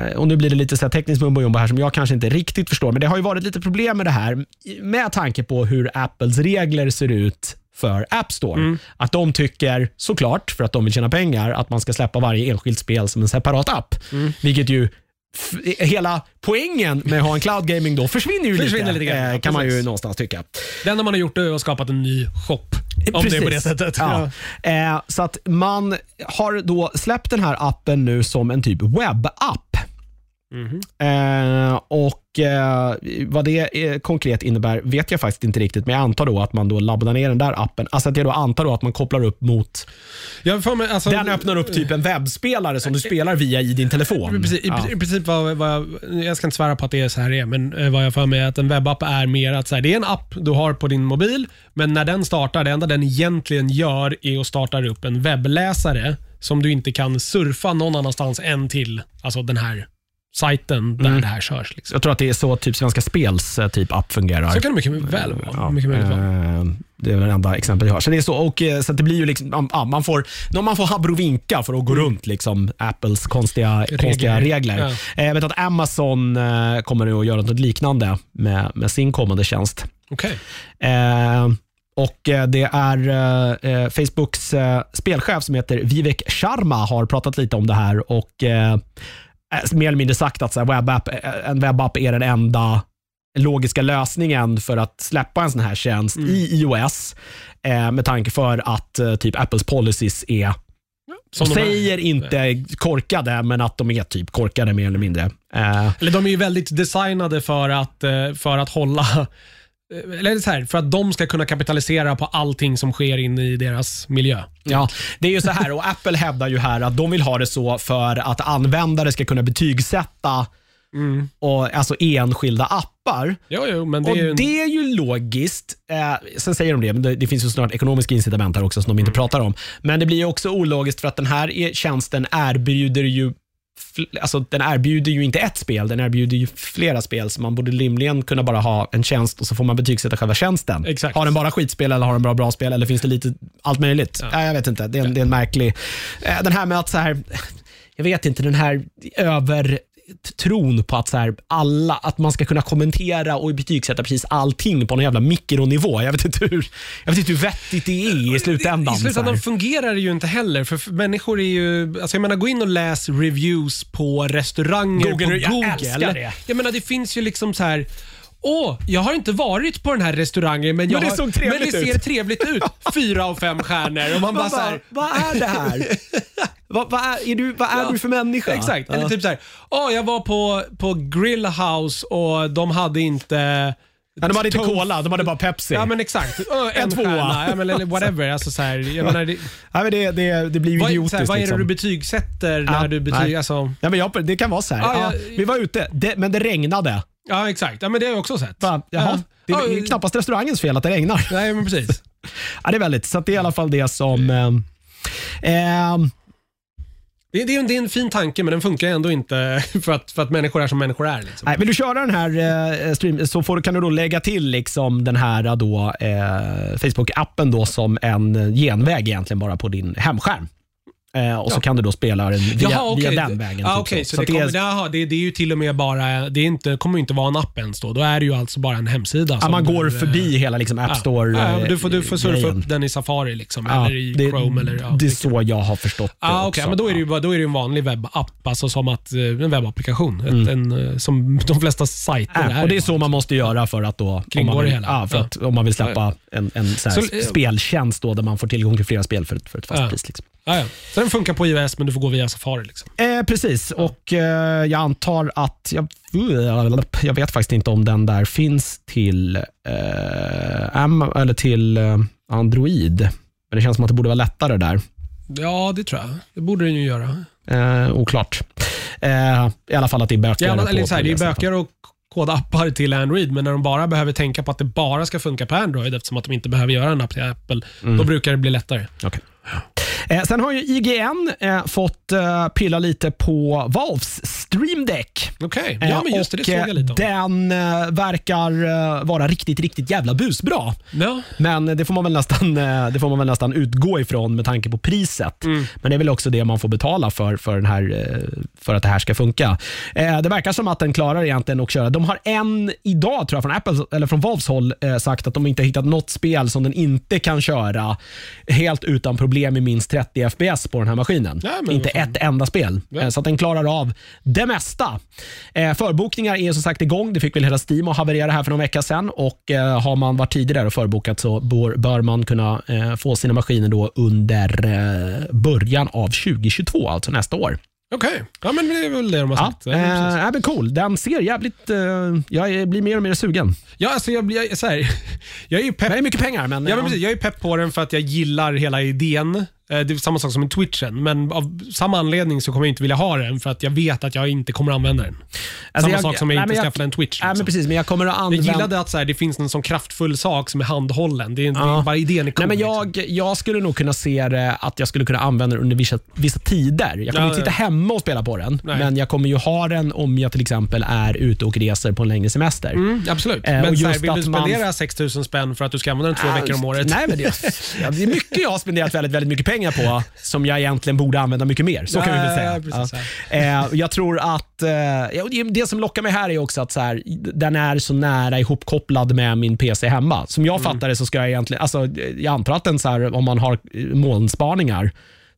S1: eh, och Nu blir det lite så här tekniskt mumbo jumbo här som jag kanske inte riktigt förstår, men det har ju varit lite problem med det här med tanke på hur Apples regler ser ut för App Store. Att de tycker, såklart, för att de vill tjäna pengar, att man ska släppa varje enskilt spel som en separat app. Vilket ju hela poängen med att ha en cloud gaming då försvinner ju
S2: Försvinner
S1: lite,
S2: lite grann,
S1: eh,
S2: ja,
S1: kan man ju
S2: precis.
S1: någonstans tycka.
S2: Det enda man har gjort är att skapat en ny shop. Om det är på det sättet.
S1: Ja. Eh, så att man har då släppt den här appen nu som en typ webbapp.
S2: Mhm.
S1: Eh, och eh, Vad det eh, konkret innebär vet jag faktiskt inte riktigt, men jag antar då att man då laddar ner den där appen. Alltså att jag då antar då att man kopplar upp mot...
S2: Får mig, alltså,
S1: Den öppnar upp typ en webbspelare som du spelar via i din telefon.
S2: Precis,
S1: Ja.
S2: I princip vad, vad jag, jag ska inte svära på att det är så här det är, men eh, vad jag för mig är att en webbapp är mer att så här, det är en app du har på din mobil, men när den startar, det enda den egentligen gör är att starta upp en webbläsare som du inte kan surfa någon annanstans än till alltså den här sajten där det här körs. Liksom.
S1: Jag tror att det är så typ Svenska Spels eh, typ app fungerar.
S2: Så kan det mycket väl vara. mycket möjligt vara.
S1: eh, det är det enda exempel jag har. Så det är så, och, eh, så det blir ju liksom, ja, man får, man får habrovinka för att gå runt liksom, Apples konstiga regler. Konstiga regler.
S2: Ja.
S1: Eh, Jag vet att Amazon eh, kommer nu att göra något liknande med, med sin kommande tjänst. Eh, och eh, Det är eh, eh, Facebooks eh, spelchef som heter Vivek Sharma har pratat lite om det här och eh, eh, mer eller mindre sagt att så här, webbapp, eh, en webbapp är den enda logiska lösningen för att släppa en sån här tjänst i iOS eh, med tanke för att eh, typ Apples policies är
S2: Som
S1: de
S2: de
S1: säger inte korkade, men att de är typ korkade mer eller mindre. Eh,
S2: Eller de är ju väldigt designade för att, eh, för att hålla eh, eller så här, för att de ska kunna kapitalisera på allting som sker inne i deras miljö.
S1: Ja, det är ju så här och Apple hävdar ju här att de vill ha det så för att användare ska kunna betygsätta och, alltså enskilda appar.
S2: Jo, jo, men det
S1: och
S2: är ju
S1: Det är ju logiskt. Eh, sen säger de det, men det, det finns ju snart ekonomiska incitament här också som de inte pratar om. Men det blir ju också ologiskt för att den här är- tjänsten erbjuder ju Alltså, den erbjuder ju inte ett spel, den erbjuder ju flera spel. Så man borde rimligen kunna bara ha en tjänst och så får man betygsätta själva tjänsten.
S2: Exakt.
S1: Har den bara skitspel eller har den bra bra spel? Eller finns det lite allt möjligt? Ja. jag vet inte. Det är, en, det är en märklig... Eh, Den här med att så här, jag vet inte, den här över tron på att, så här, alla, att man ska kunna kommentera och betygsätta precis allting på någon jävla mikronivå. Jag vet inte hur, jag vet inte hur vettigt det är i slutändan.
S2: I
S1: här.
S2: slutändan fungerar det ju inte heller. För människor är ju... Alltså jag menar, gå in och läs reviews på restauranger
S1: Google,
S2: på
S1: jag
S2: Google.
S1: älskar det.
S2: Jag menar, det finns ju liksom så här... Åh, jag har inte varit på den här restaurangen men, jag
S1: det
S2: har, men det
S1: ut."
S2: ser trevligt ut. [LAUGHS] Fyra av fem stjärnor. Och man bara
S1: Man
S2: så
S1: bara,
S2: här,
S1: vad är det här? [LAUGHS] vad, vad är, är du, vad är
S2: Ja,
S1: du för människa?
S2: Exakt.
S1: Ja.
S2: Eller typ så här, åh jag var på, på Grill House och de hade inte...
S1: Ja, de hade inte cola, de hade bara Pepsi.
S2: Ja men exakt. Ö, en
S1: tvåa.
S2: stjärna, ja, men, eller whatever. Alltså, så här, jag menar, det,
S1: Nej, men det, det, det blir ju
S2: vad, så
S1: idiotiskt.
S2: här, vad är det
S1: liksom.
S2: du betygsätter när
S1: Ja,
S2: du betyg, alltså,
S1: Ja, men jag, det kan vara så här.
S2: Ja,
S1: Ja,
S2: jag-
S1: vi var ute, det, men det regnade.
S2: Ja, exakt. Ja, men det har jag också sett.
S1: Va? Jaha, det är
S2: Ja,
S1: knappast restaurangens fel att det regnar.
S2: Nej, men precis. [LAUGHS]
S1: Ja, det är väldigt, så att det är i alla fall det som... ehm, ehm,
S2: det, det, är en, det är en fin tanke, men den funkar ändå inte [LAUGHS] för att, för att människor är som människor är. Liksom.
S1: nej, vill du köra den här eh, stream så får, kan du då lägga till liksom den här eh, då, eh, Facebook-appen då som en eh, genväg egentligen bara på din hemskärm. Eh, och så
S2: Ja.
S1: kan du då spela den via,
S2: Jaha, okej.
S1: via den vägen.
S2: Ja,
S1: typ
S2: okej, så,
S1: Så
S2: det,
S1: att det
S2: kommer,
S1: är,
S2: jaha, det, det är ju till och med bara, det är inte, kommer inte vara en app ens då. Då är det ju alltså bara en hemsida.
S1: ja, man
S2: du,
S1: går
S2: eh,
S1: förbi hela liksom App Store
S2: Ja, ja, du, får, du får surfa
S1: grejen.
S2: upp den i Safari liksom, eller i
S1: det,
S2: Chrome. Eller,
S1: det är så jag har förstått det
S2: Ah,
S1: också.
S2: okay, men då är det ju då är det en vanlig webbapp, alltså som att, eh, en webbapplikation.
S1: Mm.
S2: en, eh, som de flesta sajter
S1: Ja, och det är så man måste göra för att då, om
S2: Kringgå
S1: man, vill,
S2: det hela.
S1: för att, om man vill släppa en, så
S2: Så, eh,
S1: speltjänst då, där man får tillgång till flera spel för ett, för ett fast pris. Liksom.
S2: Ja, ja. Så den funkar på iOS, men du får gå via Safari. Liksom.
S1: Eh, precis, och eh, jag antar att, jag, jag vet faktiskt inte om den där finns till, eh, Am, eller till eh, Android. Men det känns som att det borde vara lättare där.
S2: Ja, det tror jag. Det borde den ju göra.
S1: Eh, oklart. Eh, I alla fall att det är bökigare.
S2: Ja, eller så här, det är bökigare att koda appar till Android, men när de bara behöver tänka på att det bara ska funka på Android eftersom att de inte behöver göra en app till Apple,
S1: Mm.
S2: då brukar det bli lättare.
S1: Okej. Eh, sen har ju IGN eh, fått eh, pilla lite på Valves Stream Deck.
S2: Okej,
S1: Eh,
S2: ja men just det, det såg
S1: eh,
S2: jag lite om.
S1: Den eh, verkar eh, vara riktigt, riktigt jävla busbra.
S2: Ja,
S1: Men det får man väl nästan, eh, det får man väl nästan utgå ifrån med tanke på priset.
S2: Mm.
S1: Men det är väl också det man får betala för, för, den här, eh, för att det här ska funka. Eh, Det verkar som att den klarar egentligen att köra. De har en idag, tror jag, från Apple eller från Valves håll eh, sagt att de inte har hittat något spel som den inte kan köra helt utan problem i minst 30 FPS på den här maskinen.
S2: Ja, men
S1: inte ett enda spel.
S2: Ja.
S1: Eh, Så att den klarar av det mesta. Eh, Förbokningar är som sagt igång. Det fick väl hela Steam att haverera här för någon vecka sedan. Och eh, Har man varit tidigare och förbokat så bör, man kunna få sina maskiner då under början av 2022, alltså nästa år.
S2: okej. Ja, men det är väl det de har
S1: Ja,
S2: sagt. Ja, precis.
S1: eh, men cool. Den ser jävligt... Eh, jag blir mer och mer sugen.
S2: ja alltså jag, blir- jag, så här, [LAUGHS] jag är ju pepp
S1: Det är mycket pengar, men...
S2: Ja, men precis, jag är pepp på den för att jag gillar hela idén. Eh, Det är samma sak som en Twitchen, men av samma anledning så kommer jag inte vilja ha den för att jag vet att jag inte kommer använda den.
S1: Alltså,
S2: samma
S1: jag-
S2: sak som jag
S1: nej,
S2: inte
S1: men
S2: skaffade en Twitch.
S1: Nej, men
S2: liksom.
S1: precis, men jag kommer att
S2: Jag
S1: använda...
S2: gillade att så här, det finns en sån kraftfull sak som är handhållen. Det är, det
S1: Ja.
S2: är bara idén är cool.
S1: Nej, men
S2: liksom.
S1: jag, jag skulle nog kunna se det att jag skulle kunna använda den under vissa, vissa tider. Jag kommer
S2: Ja,
S1: inte sitta hemma och spela på den,
S2: Nej.
S1: men jag kommer ju ha den om jag till exempel är ute och reser på en längre semester.
S2: Mm, absolut.
S1: Eh, och
S2: men här,
S1: just
S2: vill du
S1: att man-
S2: spendera 6 000 spänn för att du ska använda den två veckor om året?
S1: Nej, men det, [LAUGHS] det är mycket jag har spenderat väldigt, väldigt mycket pengar på som jag egentligen borde använda mycket mer. Så kan vi väl
S2: Ja,
S1: säga.
S2: ja, precis,
S1: Eh, jag tror att eh, ja, det- som lockar mig här är också att så här, den är så nära ihopkopplad med min PC hemma. Som
S2: Mm.
S1: jag fattar det så ska jag egentligen, alltså, jag antar att den så här, om man har molnspaningar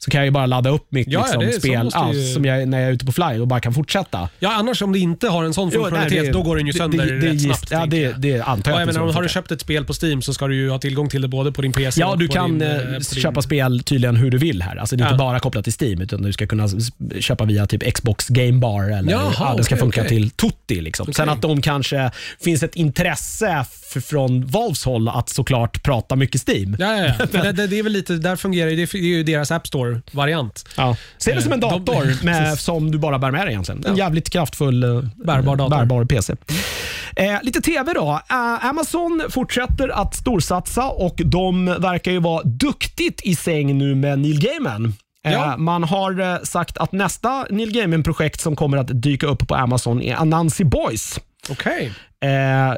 S1: så kan jag ju bara ladda upp mitt
S2: Ja,
S1: liksom,
S2: det så
S1: spel
S2: måste
S1: ja,
S2: ju-
S1: som jag, när jag är ute på fly och bara kan fortsätta.
S2: Ja, annars om det inte har en sån
S1: Jo,
S2: funktionalitet,
S1: nej,
S2: då går den ju
S1: det-
S2: sönder
S1: det, det,
S2: rätt
S1: det,
S2: snabbt.
S1: Ja,
S2: tänker
S1: det,
S2: jag.
S1: det antar jag
S2: Ja, jag
S1: det
S2: menar,
S1: så
S2: har du köpt ett spel på Steam så ska du ju ha tillgång till det både på din PC
S1: Ja,
S2: och
S1: du
S2: på
S1: kan
S2: din,
S1: eh,
S2: eh, på din-
S1: köpa spel tydligen hur du vill här. Alltså det är
S2: Ja.
S1: inte bara kopplat till Steam, utan du ska kunna s- köpa via typ Xbox Game Bar eller
S2: Jaha,
S1: ja, det ska
S2: okej,
S1: funka
S2: okej.
S1: till Tutti. Liksom. Sen att de kanske finns ett intresse f- från Valves håll att såklart prata mycket Steam.
S2: Ja, ja, ja. [LAUGHS] Men det, det, det är väl lite, där fungerar ju- det, är ju deras App Store-variant.
S1: Ja. Se det som en
S2: Eh, de-
S1: dator [LAUGHS] med,
S2: Precis.
S1: som du bara bär med dig egentligen. En
S2: Ja.
S1: jävligt kraftfull eh,
S2: Bärbar dator.
S1: bärbar PC. Eh, lite TV då. Eh, Amazon fortsätter att storsatsa och de verkar ju vara duktigt i säng nu med Neil Gaiman. Eh,
S2: Ja.
S1: Man har sagt att nästa Neil Gaiman-projekt som kommer att dyka upp på Amazon är Anansi Boys.
S2: Okej.
S1: Eh,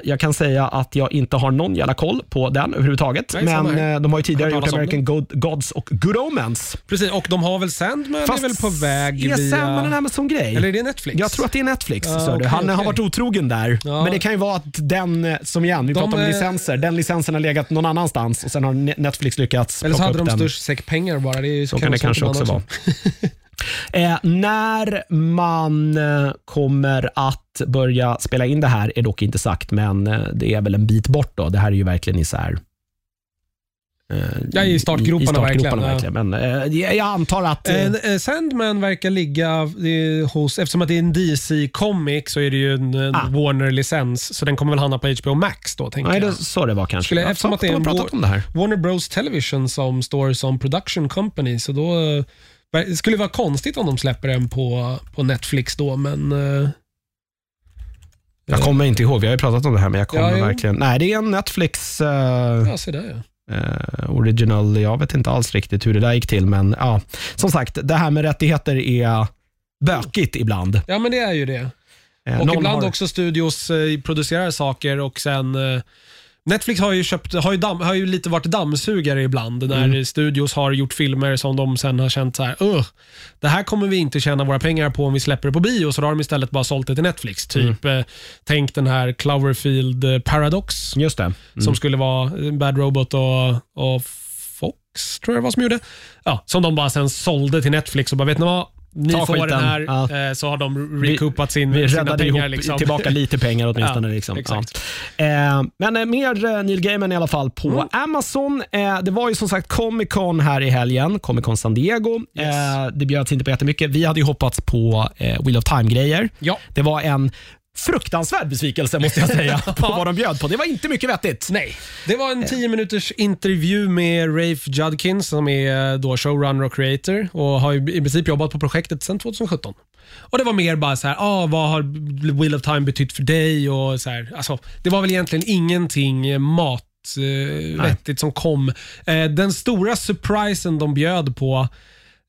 S1: jag kan säga att jag inte har någon jävla koll på den överhuvudtaget.
S2: Nej,
S1: men eh, de har ju tidigare gjort American God, Gods och Good Omens.
S2: Precis, och de har väl Sandman är väl på väg
S1: är
S2: via...
S1: Sandman en Amazon-grej?
S2: Eller är det Netflix?
S1: Jag tror att det är Netflix. Du.
S2: okej,
S1: Han har
S2: okej.
S1: varit otrogen där.
S2: Ja.
S1: Men det kan ju vara att den, eh, som igen, vi
S2: De,
S1: pratar om
S2: eh,
S1: licenser, den licensen har legat någon annanstans och sen har Ne- Netflix lyckats
S2: Eller så hade de
S1: den.
S2: störst säck pengar bara. Det är
S1: Så kan det kanske också vara. [LAUGHS] eh, när man eh, kommer att börja spela in det här är dock inte sagt, men eh, det är väl en bit bort. då. Det här är ju verkligen i så här, eh,
S2: Ja, i startgroparna
S1: i startgroparna
S2: verkligen,
S1: verkligen. Men eh, jag antar att... eh,
S2: Eh, Sandman verkar ligga hos, eftersom att det är en DC-comic så är det ju en,
S1: Ah.
S2: Warner-licens, så den kommer väl hamna på HBO Max då, tänker
S1: Nej, det
S2: jag.
S1: så det var kanske.
S2: Skulle- eftersom att det är en
S1: pratat om det här.
S2: Warner Bros Television som står som production company, så då det skulle vara konstigt om de släpper den på, på Netflix då, men... eh,
S1: Jag kommer inte ihåg, vi har ju pratat om det här, men jag kommer
S2: Ja, jo.
S1: verkligen... Nej, det är en Netflix eh,
S2: Ja, se där ja.
S1: eh, original. Jag vet inte alls riktigt hur det där gick till, men ja. Som sagt, det här med rättigheter är bökigt ibland.
S2: Ja, men det är ju det.
S1: Eh,
S2: Och
S1: någon
S2: ibland
S1: har-
S2: också studios eh, producerar saker och sen eh, Netflix har ju, köpt, har, ju damm, har ju lite varit dammsugare ibland när
S1: Mm.
S2: studios har gjort filmer som de sen har känt så här, "Ugh, det här kommer vi inte tjäna våra pengar på om vi släpper det på bio, så då har de istället bara sålt det till Netflix. Typ,
S1: Mm.
S2: eh, tänk den här Cloverfield eh, Paradox
S1: Just det. Mm.
S2: som skulle vara eh, Bad Robot och, och Fox, tror jag det var som gjorde. Ja, som de bara sen sålde till Netflix och bara, vet ni vad? Ni
S1: Ta
S2: får
S1: skiten.
S2: den här,
S1: Ja.
S2: eh, så har de recoupat sin,
S1: Vi
S2: sina
S1: räddade
S2: pengar.
S1: ihop
S2: Liksom.
S1: tillbaka lite pengar [LAUGHS] åtminstone.
S2: Ja,
S1: liksom.
S2: exakt.
S1: Ja. Eh, men eh, mer Neil Gaiman i alla fall på
S2: Mm.
S1: Amazon. Det var ju som sagt Comic Con här i helgen, Comic Con San Diego.
S2: Yes.
S1: Det bjöds inte på jättemycket. Vi hade ju hoppats på Wheel of Time-grejer.
S2: Ja.
S1: Det var en fruktansvärd besvikelse måste jag säga [LAUGHS] på vad de bjöd på. Det var inte mycket vettigt.
S2: Nej. Det var en 10 minuters intervju med Rafe Judkins som är eh, då showrunner och creator och har i princip jobbat på projektet sedan 2017. Och Det var mer bara så här, ah, vad har Wheel of Time betytt för dig? Och så här, alltså, det var väl egentligen ingenting mat eh, vettigt som kom. Eh, den stora surprisen de bjöd på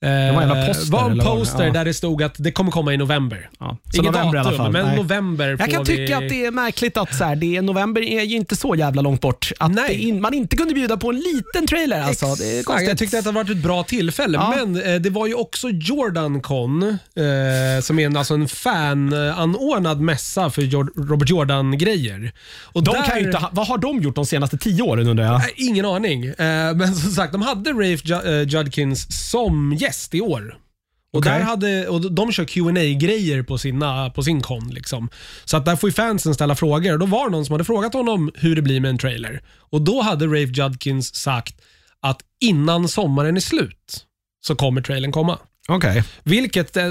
S2: eh,
S1: var en jävla poster,
S2: var en
S1: eller vad?
S2: poster
S1: Ja.
S2: där det stod att det kommer komma i november.
S1: Ja. Så
S2: Inget
S1: november i alla
S2: datum,
S1: fall.
S2: men
S1: Nej.
S2: november
S1: Jag
S2: får
S1: kan tycka
S2: vi...
S1: att det är märkligt att så här, det är, november är ju inte så jävla långt bort. Att
S2: Nej.
S1: det in, man inte kunde bjuda på en liten trailer. Alltså. Det är
S2: Exakt.
S1: konstigt.
S2: Jag tyckte att det varit ett bra tillfälle,
S1: Ja.
S2: men eh, det var ju också JordanCon, eh, som är en, alltså en fan-anordnad mässa för Jor- Robert Jordan-grejer. Och
S1: de
S2: där-
S1: kan ju inte, ha- vad har de gjort de senaste tio åren undrar jag?
S2: Nej, Ingen aning. Eh, men som sagt, de hade Rafe Ju- eh, Judkins som gäst i år. Och,
S1: Okej.
S2: där hade, och de kör qa grejer på, sina, på sin kon. Liksom. Så att där får ju fansen ställa frågor. Och Då var det någon som hade frågat honom hur det blir med en trailer. Och Då hade Rafe Judkins sagt att innan sommaren är slut så kommer trailern komma.
S1: Okej.
S2: Vilket eh,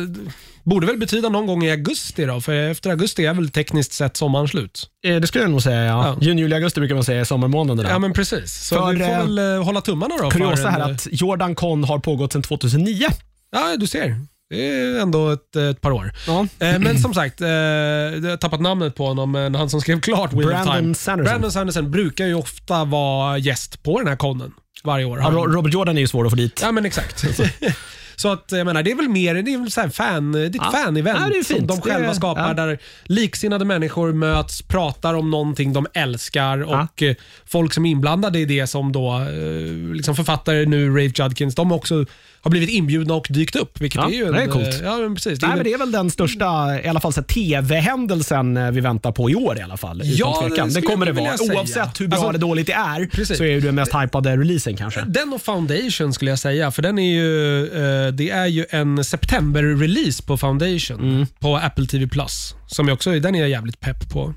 S2: borde väl betyda någon gång i augusti då, för efter augusti är väl tekniskt sett sommaren slut.
S1: Eh, Det skulle jag nog säga, ja.
S2: Ja.
S1: Juni, juli, augusti brukar man säga är sommarmånaderna.
S2: Ja, men precis. Så
S1: För,
S2: vi får
S1: eh,
S2: väl eh, hålla tummarna då.
S1: Kuriosa här
S2: eh,
S1: att Jordan Con har pågått sedan 2009.
S2: Ja, du ser. Det är ändå ett, ett par år.
S1: Ja.
S2: Eh, men som sagt, eh, jag har tappat namnet på honom, men han som skrev klart Wheel of
S1: Brandon
S2: Time.
S1: Sanderson.
S2: Brandon Sanderson brukar ju ofta vara gäst på den här konen varje år.
S1: Ja, Ro- Robert Jordan är ju svår att få dit.
S2: Ja, men exakt. [LAUGHS] [LAUGHS] Så att, jag menar, det är väl mer det är väl så här fan, det är ett
S1: Ja.
S2: fan-event
S1: Ja, det är
S2: som
S1: fint.
S2: de själva
S1: Det är-
S2: skapar
S1: ja.
S2: där liksinnade människor möts, pratar om någonting de älskar och eh, folk som är inblandade i det som då eh, liksom författare nu, Rafe Judkins, de också har blivit inbjudna och dykt upp. Vilket
S1: Ja,
S2: är ju en,
S1: det är coolt.
S2: eh, Ja, men precis. Det är
S1: Nej,
S2: väl-
S1: men det är väl den största i alla fall, tv-händelsen eh, vi väntar på i år i alla fall.
S2: Ja, det
S1: det, kommer det vara.
S2: säga.
S1: Oavsett hur bra
S2: Alltså,
S1: eller dåligt det är
S2: precis.
S1: så är det den mest hypade releasen kanske.
S2: Den och Foundation skulle jag säga, för den är ju, eh, det är ju en september-release på Foundation
S1: Mm.
S2: på Apple TV+. Plus Som jag också, den är jag jävligt pepp på.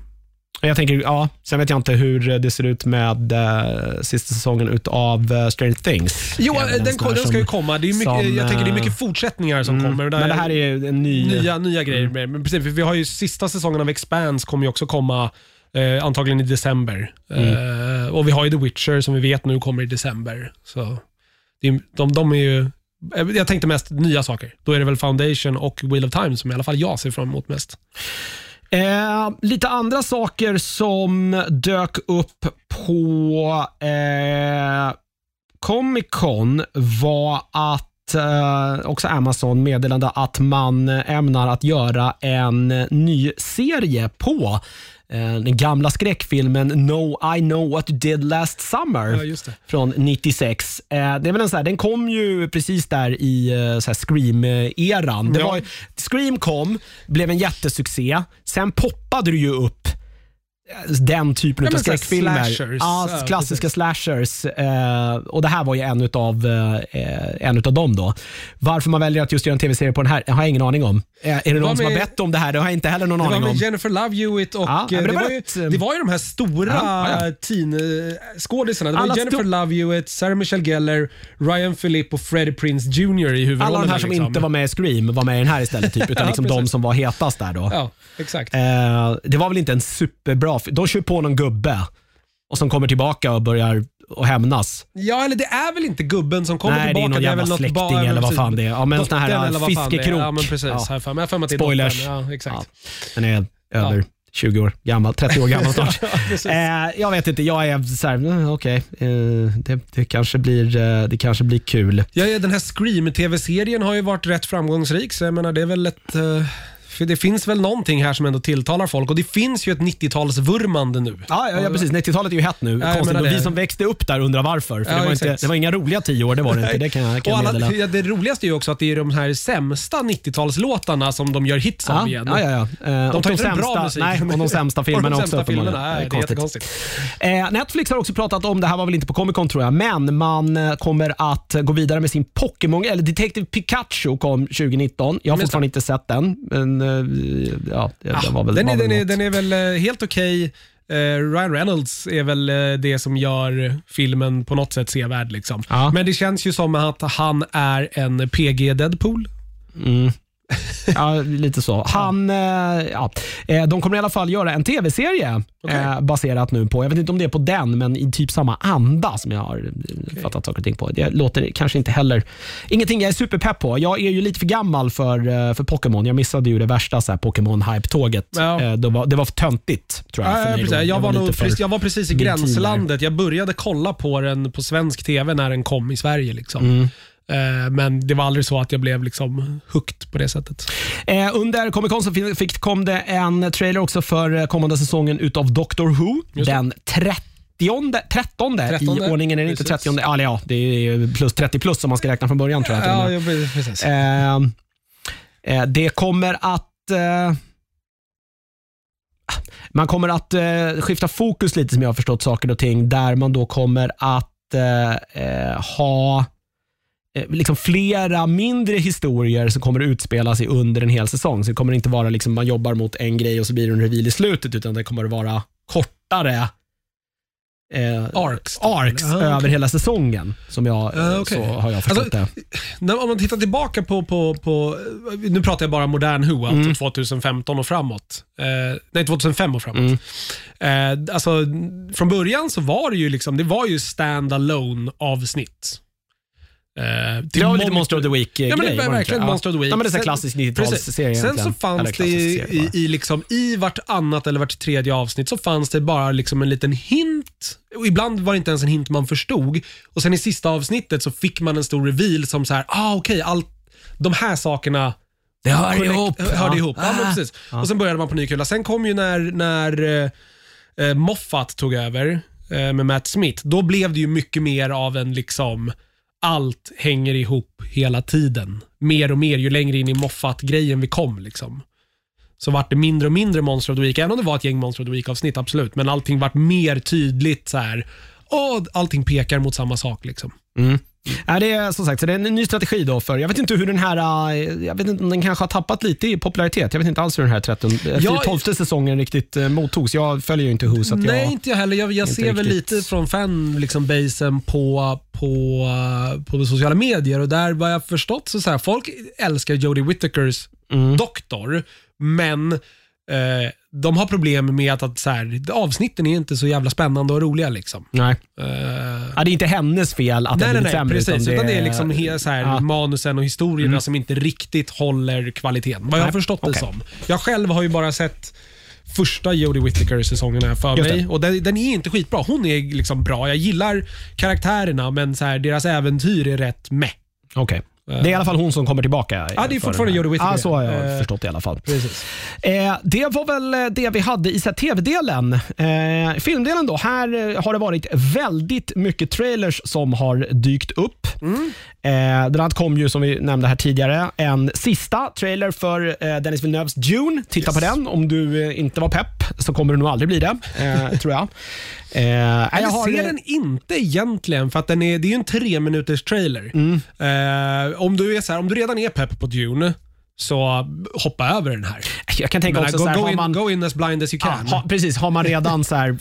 S1: Jag tänker, ja, sen vet jag inte hur det ser ut med uh, sista säsongen utav uh, Stranger Things.
S2: Jo,
S1: Även
S2: den,
S1: sån här
S2: den ska
S1: som-
S2: ju komma. Det är mycket,
S1: som,
S2: jag tänker det är mycket
S1: eh,
S2: fortsättningar som kommer. och där-
S1: Men det här är en ny...
S2: nya, nya grejer. Men precis, för vi har ju sista säsongen av Expanse kommer ju också komma eh, antagligen i december.
S1: Mm.
S2: Eh, och vi har ju The Witcher som vi vet nu kommer i december. Så det är, de, de är ju... eh, Jag tänkte mest nya saker. Då är det väl Foundation och Wheel of Time som i alla fall jag ser fram emot mest.
S1: Eh, lite andra saker som dök upp på eh, Comic Con var att eh, också Amazon meddelade att man ämnar att göra en ny serie på den gamla skräckfilmen No I know what you did last summer
S2: det.
S1: från 96. Eh, det är väl en så här, den kom ju precis där i eh, Scream-eran.
S2: Ja.
S1: var, Scream kom, blev en jättesuccé. Sen poppade det ju upp eh, den typen
S2: Ja,
S1: av skräckfilmer.
S2: slashers.
S1: Ja,
S2: Ja,
S1: klassiska slashers. Eh, och Det här var ju en utav, eh, en utav dem. Då. Varför man väljer att just göra en tv-serie på den här har jag ingen aning om. Eh, är det, någon som har bett om det här? Det har jag inte heller någon
S2: Det var
S1: aning
S2: med
S1: om.
S2: Jennifer Love Hewitt och
S1: Ja,
S2: eh,
S1: det
S2: det,
S1: var
S2: ju,
S1: ett, eh,
S2: det var ju de här stora
S1: Ja, ja.
S2: teen-skådisarna. Det var
S1: Alla
S2: Jennifer Love Hewitt, Sarah Michelle Gellar, Ryan Philippe och Freddie Prinze Jr. i huvudrollerna.
S1: Alla de här som
S2: liksom.
S1: inte var med i Scream var med i den här istället, typ, [LAUGHS] utan liksom de som var hetast där. då.
S2: Ja, exakt.
S1: Eh, det var väl inte en superbra fi- De kör på någon gubbe och som kommer tillbaka och börjar och hämnas.
S2: Ja, eller det är väl inte gubben som kommer
S1: Nej, det är
S2: tillbaka.
S1: någon jävla
S2: väl något
S1: släkting
S2: barn-
S1: eller vad fan det är. Ja, men sån här,
S2: Dottern
S1: ja,
S2: eller vad fan det är.
S1: fiskekrok.
S2: Ja, men precis.
S1: Ja.
S2: Här för mig. Jag har för mig att det är
S1: Spoilers.
S2: dottern. Ja, exakt.
S1: Den är över 20 år gammal, 30 år gammal [LAUGHS] snart.
S2: precis.
S1: eh, jag vet inte, jag är så här, mm, okej, eh, det, det, kanske blir, eh, det kanske blir kul.
S2: Ja, ja, den här Scream-tv-serien har ju varit rätt framgångsrik, så jag menar det är väl ett... för det finns väl någonting här som ändå tilltalar folk och det finns ju ett 90-talsvurmande nu.
S1: Ja, ja, ja precis. 90-talet är ju hett nu.
S2: jag
S1: Konstigt.
S2: menar
S1: Och vi
S2: det.
S1: som växte upp där undrar varför. För
S2: Ja,
S1: det, var inte,
S2: exakt.
S1: det var inga roliga tio år, det var det inte. Det kan jag, [LAUGHS] kan
S2: Och
S1: jag
S2: alla,
S1: meddela.
S2: ja, det roligaste är ju också att det är de här sämsta 90-talslåtarna som de gör hits
S1: Ja,
S2: av igen.
S1: ja, ja, ja. Eh, och
S2: tar
S1: de
S2: inte bra
S1: sämsta,
S2: musiken.
S1: nej, och de [LAUGHS] sämsta
S2: Och
S1: filmerna också. uppenbarligen.
S2: nej, det är.
S1: Eh, Netflix har också pratat om, det här var väl inte på Comic Con tror jag, men man eh, kommer att gå vidare med sin Pokémon, eller Detective Pikachu kom 2019. Jag har fortfarande inte sett den, men eh, ja, det det var väl,
S2: Den är,
S1: väl
S2: den, är, den är väl eh, helt okej. Eh, Ryan Reynolds är väl eh, det som gör filmen på något sätt sevärd. Liksom.
S1: Ja.
S2: Men det känns ju som att han är en PG Deadpool.
S1: Mm. [LAUGHS] Ja, lite så. Han, eh, ja, eh, de kommer i alla fall göra en tv-serie
S2: Okej.
S1: eh, baserat nu på, jag vet inte om det är på den, men i typ samma anda som jag har eh, fattat saker och ting på. Det låter kanske inte heller, ingenting jag är superpepp på. Jag är ju lite för gammal för, eh, för Pokémon. Jag missade ju det värsta Pokémon-hype-tåget.
S2: Ja.
S1: Eh, det, var, det var för töntigt tror jag.
S2: Ja,
S1: för mig
S2: precis.
S1: då.
S2: jag, var nog,
S1: lite
S2: precis, jag var precis i gränslandet. Jag började kolla på den på svensk TV när den kom i Sverige. Liksom.
S1: Mm.
S2: Eh, Men det var aldrig så att jag blev liksom hooked på det sättet.
S1: Eh, under Comic Con så fick, kom det en trailer också för eh, kommande säsongen utav Doctor Who. Den 30 13, i ordningen. Är det inte. 30? Ja, ja, det är plus 30 plus om man ska räkna från början tror jag. med.
S2: Ja, precis.
S1: Eh, det kommer att... Eh, man kommer att eh, skifta fokus lite som jag har förstått saker och ting, där man då kommer att ha liksom flera mindre historier som kommer att utspela sig under en hel säsong. Så det kommer inte vara liksom man jobbar mot en grej och så blir det en reveal i slutet, utan det kommer att vara kortare eh,
S2: Arcs.
S1: arcs
S2: Ah, okej.
S1: över hela säsongen. Som jag, eh,
S2: Ah, okej.
S1: så har jag förstått
S2: Alltså,
S1: det.
S2: När, om man tittar tillbaka på, på, på, nu pratar jag bara modern Who, alltså
S1: Mm.
S2: 2015 och framåt. Eh, nej, 2005 och framåt.
S1: Mm.
S2: Eh, alltså, från början så var det ju liksom, det var ju stand-alone avsnitt. Eh,
S1: Det var lite Monster of the Week-grej.
S2: Ja, men det
S1: var
S2: verkligen? Monster of the Week.
S1: Ja, men det är en klassisk
S2: Precis.
S1: 90-talsserie
S2: Sen så fanns det i, i, liksom, i vartannat eller vart tredje avsnitt så fanns det bara liksom en liten hint. Och ibland var det inte ens en hint man förstod. Och sen i sista avsnittet så fick man en stor reveal som så här, ah okej, allt de här sakerna
S1: Det hör
S2: connect-
S1: ihop.
S2: Hörde
S1: Ja.
S2: ihop. Ja,
S1: Ah.
S2: precis. Och sen började man på ny kula. Sen kom ju när, när eh, eh, Moffat tog över eh, med Matt Smith. Då blev det ju mycket mer av en liksom allt hänger ihop hela tiden. Mer och mer ju längre in i Moffat-grejen vi kom. Liksom. Så vart det mindre och mindre Monster of the Week, även om det var ett gäng Monster of the Week-avsnitt, absolut. Men allting vart mer tydligt så här. Och allting pekar mot samma sak. Liksom. Mm.
S1: Ja, det är som sagt så det är en ny strategi då för, jag vet inte hur den här, eh, jag vet inte om den kanske har tappat lite i popularitet. Jag vet inte alls hur den här 13,
S2: Ja,
S1: 12 säsongen riktigt eh, mottogs. Jag följer ju inte Who så att jag...
S2: Nej, inte jag heller. Jag, jag ser väl lite från fanbasen liksom, basen på, på, på sociala medier och där vad jag förstått så, så här, folk älskar Jodie Whittakers
S1: Mm.
S2: doktor, men eh, de har problem med att, att så här, avsnitten är inte så jävla spännande och roliga. Liksom.
S1: Nej.
S2: Eh,
S1: Ja, det är inte hennes fel att det
S2: Nej,
S1: har
S2: nej,
S1: blivit
S2: nej,
S1: sämre.
S2: precis. Utan det är liksom he, så här,
S1: Ja. Mm.
S2: manusen och historierna som inte riktigt håller kvaliteten. Vad jag har förstått det
S1: okej.
S2: som. Jag själv har ju bara sett första Jodie Whittaker-säsongen här för
S1: det.
S2: mig. Och den, den är inte skitbra. Hon är liksom bra. Jag gillar karaktärerna, men så här, deras äventyr är rätt meh.
S1: Okej. Det är i alla fall hon som kommer tillbaka.
S2: Ja, det är fortfarande. Jodie Whittaker.
S1: Ja, så har jag
S2: Eh,
S1: förstått i alla fall.
S2: Precis.
S1: Eh, det var väl eh, det vi hade i tv-delen. Eh, filmdelen då. Här eh, har det varit väldigt mycket trailers som har dykt upp.
S2: Mm.
S1: Eh, den här kom ju, som vi nämnde här tidigare, en sista trailer för eh, Dennis Villeneuves Dune. Titta
S2: Yes.
S1: på den. Om du inte var pepp så kommer du nog aldrig bli det, [LAUGHS] tror jag. Eh, jag
S2: Jag
S1: har,
S2: ser den inte egentligen, för att den är, det är ju en tre minuters trailer.
S1: Mm.
S2: Eh, om, du är så här, om du redan är pepp på Dune, så hoppa över den här.
S1: jag kan tänka
S2: Men,
S1: också
S2: go,
S1: så här,
S2: go, in,
S1: man,
S2: go in as blind as you can.
S1: ha, precis. Har man redan så här,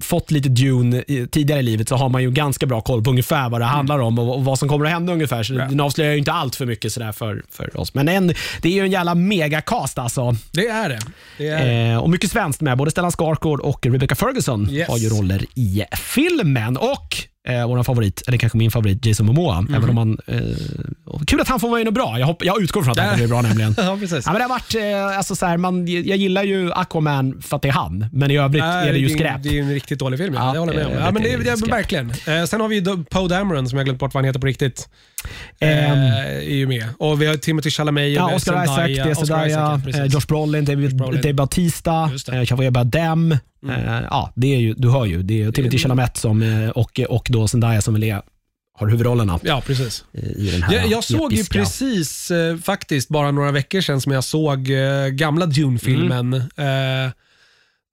S1: fått lite Dune i- tidigare i livet så har man ju ganska bra koll på ungefär vad det handlar om och, och vad som kommer att hända ungefär. Så
S2: Ja.
S1: Den avslöjar ju inte allt för mycket sådär för, för oss. Men en, det är ju en jävla megacast alltså.
S2: Det är det. det, är det.
S1: Eh, och mycket svenskt med. Både Stellan Skarsgård och Rebecca Ferguson
S2: Yes.
S1: har ju roller i filmen. Och eh, vår favorit, eller kanske min favorit, Jason Momoa. Även om han, eh, kul att han får vara i något bra. Jag, hopp, jag utgår från att han kommer bli bra nämligen. [LAUGHS]
S2: Ja, precis.
S1: Ja, men det har varit, eh, alltså, så här, man, jag gillar ju Aquaman för att det är han, men i övrigt är det ju skräp.
S2: Det är ju en riktigt dålig film. Ja,
S1: Ja,
S2: det håller jag med om. Ja, men det, det, verkligen. Eh, sen har vi Poe Dameron som jag glömt bort vad han heter på riktigt.
S1: Ehm.
S2: är ju med. Och vi har Timothy Chalamet,
S1: Ja, Oscar Isaac,
S2: Zendaya,
S1: det är
S2: Oscar
S1: Zendaya,
S2: Isaac, ja,
S1: eh. Josh Brolin, David,
S2: Brolin.
S1: David.
S2: Mm.
S1: eh, Javier Bardem. Eh, ja, det är ju, du hör ju. Det är Timothy Chalamet som, och, och då Zendaya som väl är, har huvudrollerna
S2: Ja, precis.
S1: i- den här
S2: Jag, jag såg ju precis, eh, faktiskt bara några veckor sedan som jag såg eh, gamla Dune-filmen.
S1: Mm.
S2: Eh,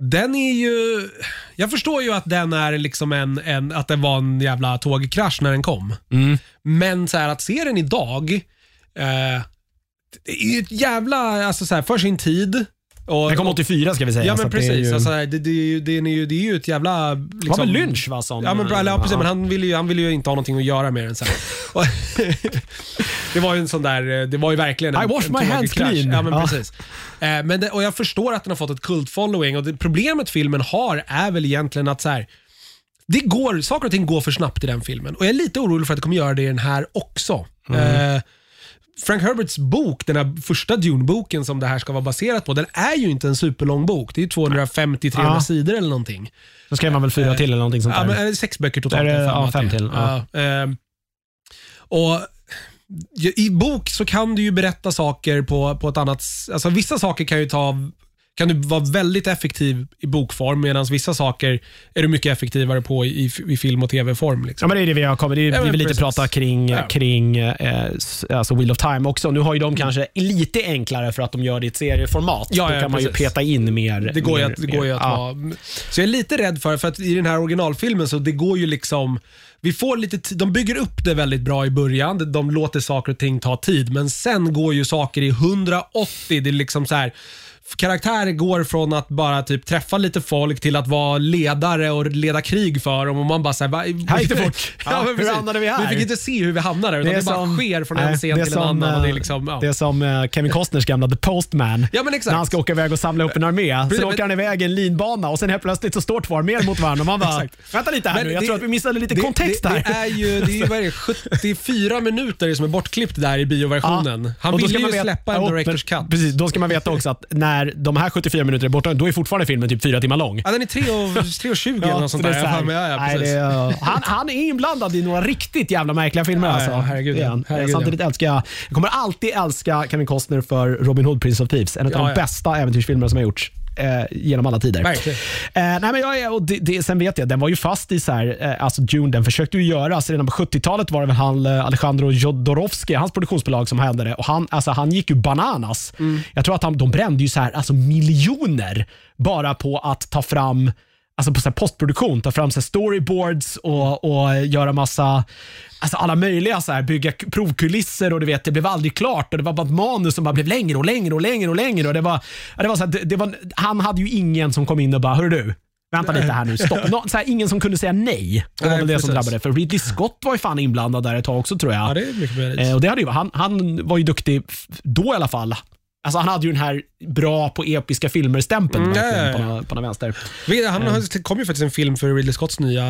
S2: den är ju... Jag förstår ju att den är liksom en, en, att det var en jävla tågkrasch när den kom.
S1: Mm.
S2: Men så här, att se den idag, eh, det är ju ett jävla, alltså så här, för sin tid. Och,
S1: Den kom 84 ska vi säga.
S2: Ja men
S1: att det är
S2: precis.
S1: ju-
S2: Alltså, det, det, är ju, det, är ju, det är ju ett jävla...
S1: Det var
S2: Liksom,
S1: väl Lynch va? Som,
S2: Ja men, bra, ja, precis, men han ville ju, han ville ju inte ha någonting att göra med den. [LAUGHS] Och- [LAUGHS] det var ju en sån där, det var ju verkligen en,
S1: I wash
S2: en
S1: my hands
S2: tågkrasch.
S1: clean.
S2: Ja, men
S1: Ja.
S2: precis. Eh, men och jag förstår att den har fått ett kult following och problemet filmen har är väl egentligen att så här, det går, saker och ting går för snabbt i den filmen och jag är lite orolig för att det kommer göra det i den här också.
S1: Mm.
S2: Eh, Frank Herberts bok, den här första Dune-boken som det här ska vara baserat på, den är ju inte en superlång bok. Det är ju 250-300
S1: Ja.
S2: sidor eller någonting.
S1: Då skrev man väl fyra till eller någonting sånt
S2: Ja,
S1: där.
S2: men, är det sex böcker totalt?
S1: Är det- ja, fem till, ja.
S2: Ehm, och I bok så kan du ju berätta saker på, på ett annat... s- Alltså vissa saker kan ju ta kan du vara väldigt effektiv i bokform medan vissa saker är du mycket effektivare på i, i film och tv-form.
S1: Ja,
S2: Liksom.
S1: men det är det vi har kommit. Det är,
S2: Ja,
S1: vi vill lite
S2: precis.
S1: prata kring,
S2: Ja.
S1: kring eh, alltså Wheel of Time också. Nu har ju de kanske lite enklare för att de gör det i ett serieformat.
S2: Ja,
S1: Då
S2: ja,
S1: kan man ju
S2: precis.
S1: peta in mer.
S2: Det går ju
S1: mer,
S2: att, det går ju att
S1: ja.
S2: vara... Så jag är lite rädd för, för att i den här originalfilmen så det går ju liksom... Vi får lite de bygger upp det väldigt bra i början. De låter saker och ting ta tid, men sen går ju saker i 180. Det är liksom så här... Karaktärer går från att bara typ träffa lite folk till att vara ledare och leda krig för dem och man bara såhär...
S1: Här gick det fort. [LAUGHS]
S2: ja,
S1: Ja,
S2: men
S1: hur
S2: precis.
S1: hamnade vi här?
S2: Vi fick inte se hur vi hamnade utan det, bara sker från en
S1: nej,
S2: scen
S1: det är
S2: till en
S1: som,
S2: annan. Och det är
S1: eh,
S2: liksom, ja.
S1: Det är som eh, Kevin Costners gamla The Postman.
S2: Ja, men exakt.
S1: När han ska åka iväg och samla upp en armé.
S2: Precis,
S1: Sen
S2: men-
S1: åker han iväg i en linbana och sen helt plötsligt så står två arméer mot varandra och man bara, vänta lite här
S2: Men
S1: nu. Jag
S2: det-
S1: tror att vi missade lite
S2: det,
S1: kontext
S2: det,
S1: här.
S2: Det är ju, det är ju vad är det, 74 minuter som är bortklippt där i bioversionen. Han
S1: Och då
S2: ville
S1: ska
S2: ju
S1: man veta-
S2: släppa en
S1: Ja,
S2: director's
S1: men-
S2: cut.
S1: Precis, då ska man veta också att när de här 74 minuterna är borta, då är fortfarande filmen typ fyra timmar lång.
S2: Ja, den är 3.20 [LAUGHS] eller något
S1: så
S2: sånt där.
S1: så här-
S2: ja, ja,
S1: nej, det han, han är inblandad i några riktigt jävla märkliga filmer.
S2: Ja,
S1: alltså.
S2: ja, herregud, ja.
S1: han.
S2: Herregud,
S1: Samtidigt älskar jag, jag kommer alltid älska Kevin Costner för Robin Hood, Prince of Thieves. En av
S2: Ja,
S1: de
S2: ja.
S1: bästa äventyrsfilmerna som har gjorts eh, genom alla tider.
S2: Verkligen.
S1: Eh, nej, men jag, och det, det, sen vet jag, den var ju fast i så här, eh, alltså Dune, den försökte ju göras. Redan på 70-talet var det väl han, eh, Alejandro Jodorowsky, hans produktionsbolag som hade det. Och han, alltså, han gick ju bananas.
S2: Mm.
S1: Jag tror att han, de brände ju så här, alltså miljoner bara på att ta fram Alltså på så postproduktion, ta fram så storyboards och, och göra massa, alltså alla möjliga, så här, bygga provkulisser och du vet, det blev aldrig klart och det var bara ett manus som bara blev längre och längre och längre och längre. Och det var, det var så här, det, det var, han hade ju ingen som kom in och bara, hör du, vänta lite här nu, stopp. Nå, så här, ingen som kunde säga nej. Det var
S2: Nej,
S1: väl det som drabbade. För Ridley Scott var ju fan inblandad där ett tag också tror jag.
S2: Ja, det är mycket möjligt.
S1: Eh, och det hade ju, han, han var ju duktig då i alla fall. Alltså han hade ju den här bra på episka filmer-stämpeln
S2: Mm,
S1: på, någon- på någon vänster.
S2: Han har, det kom ju faktiskt en film för Ridley Scotts nya...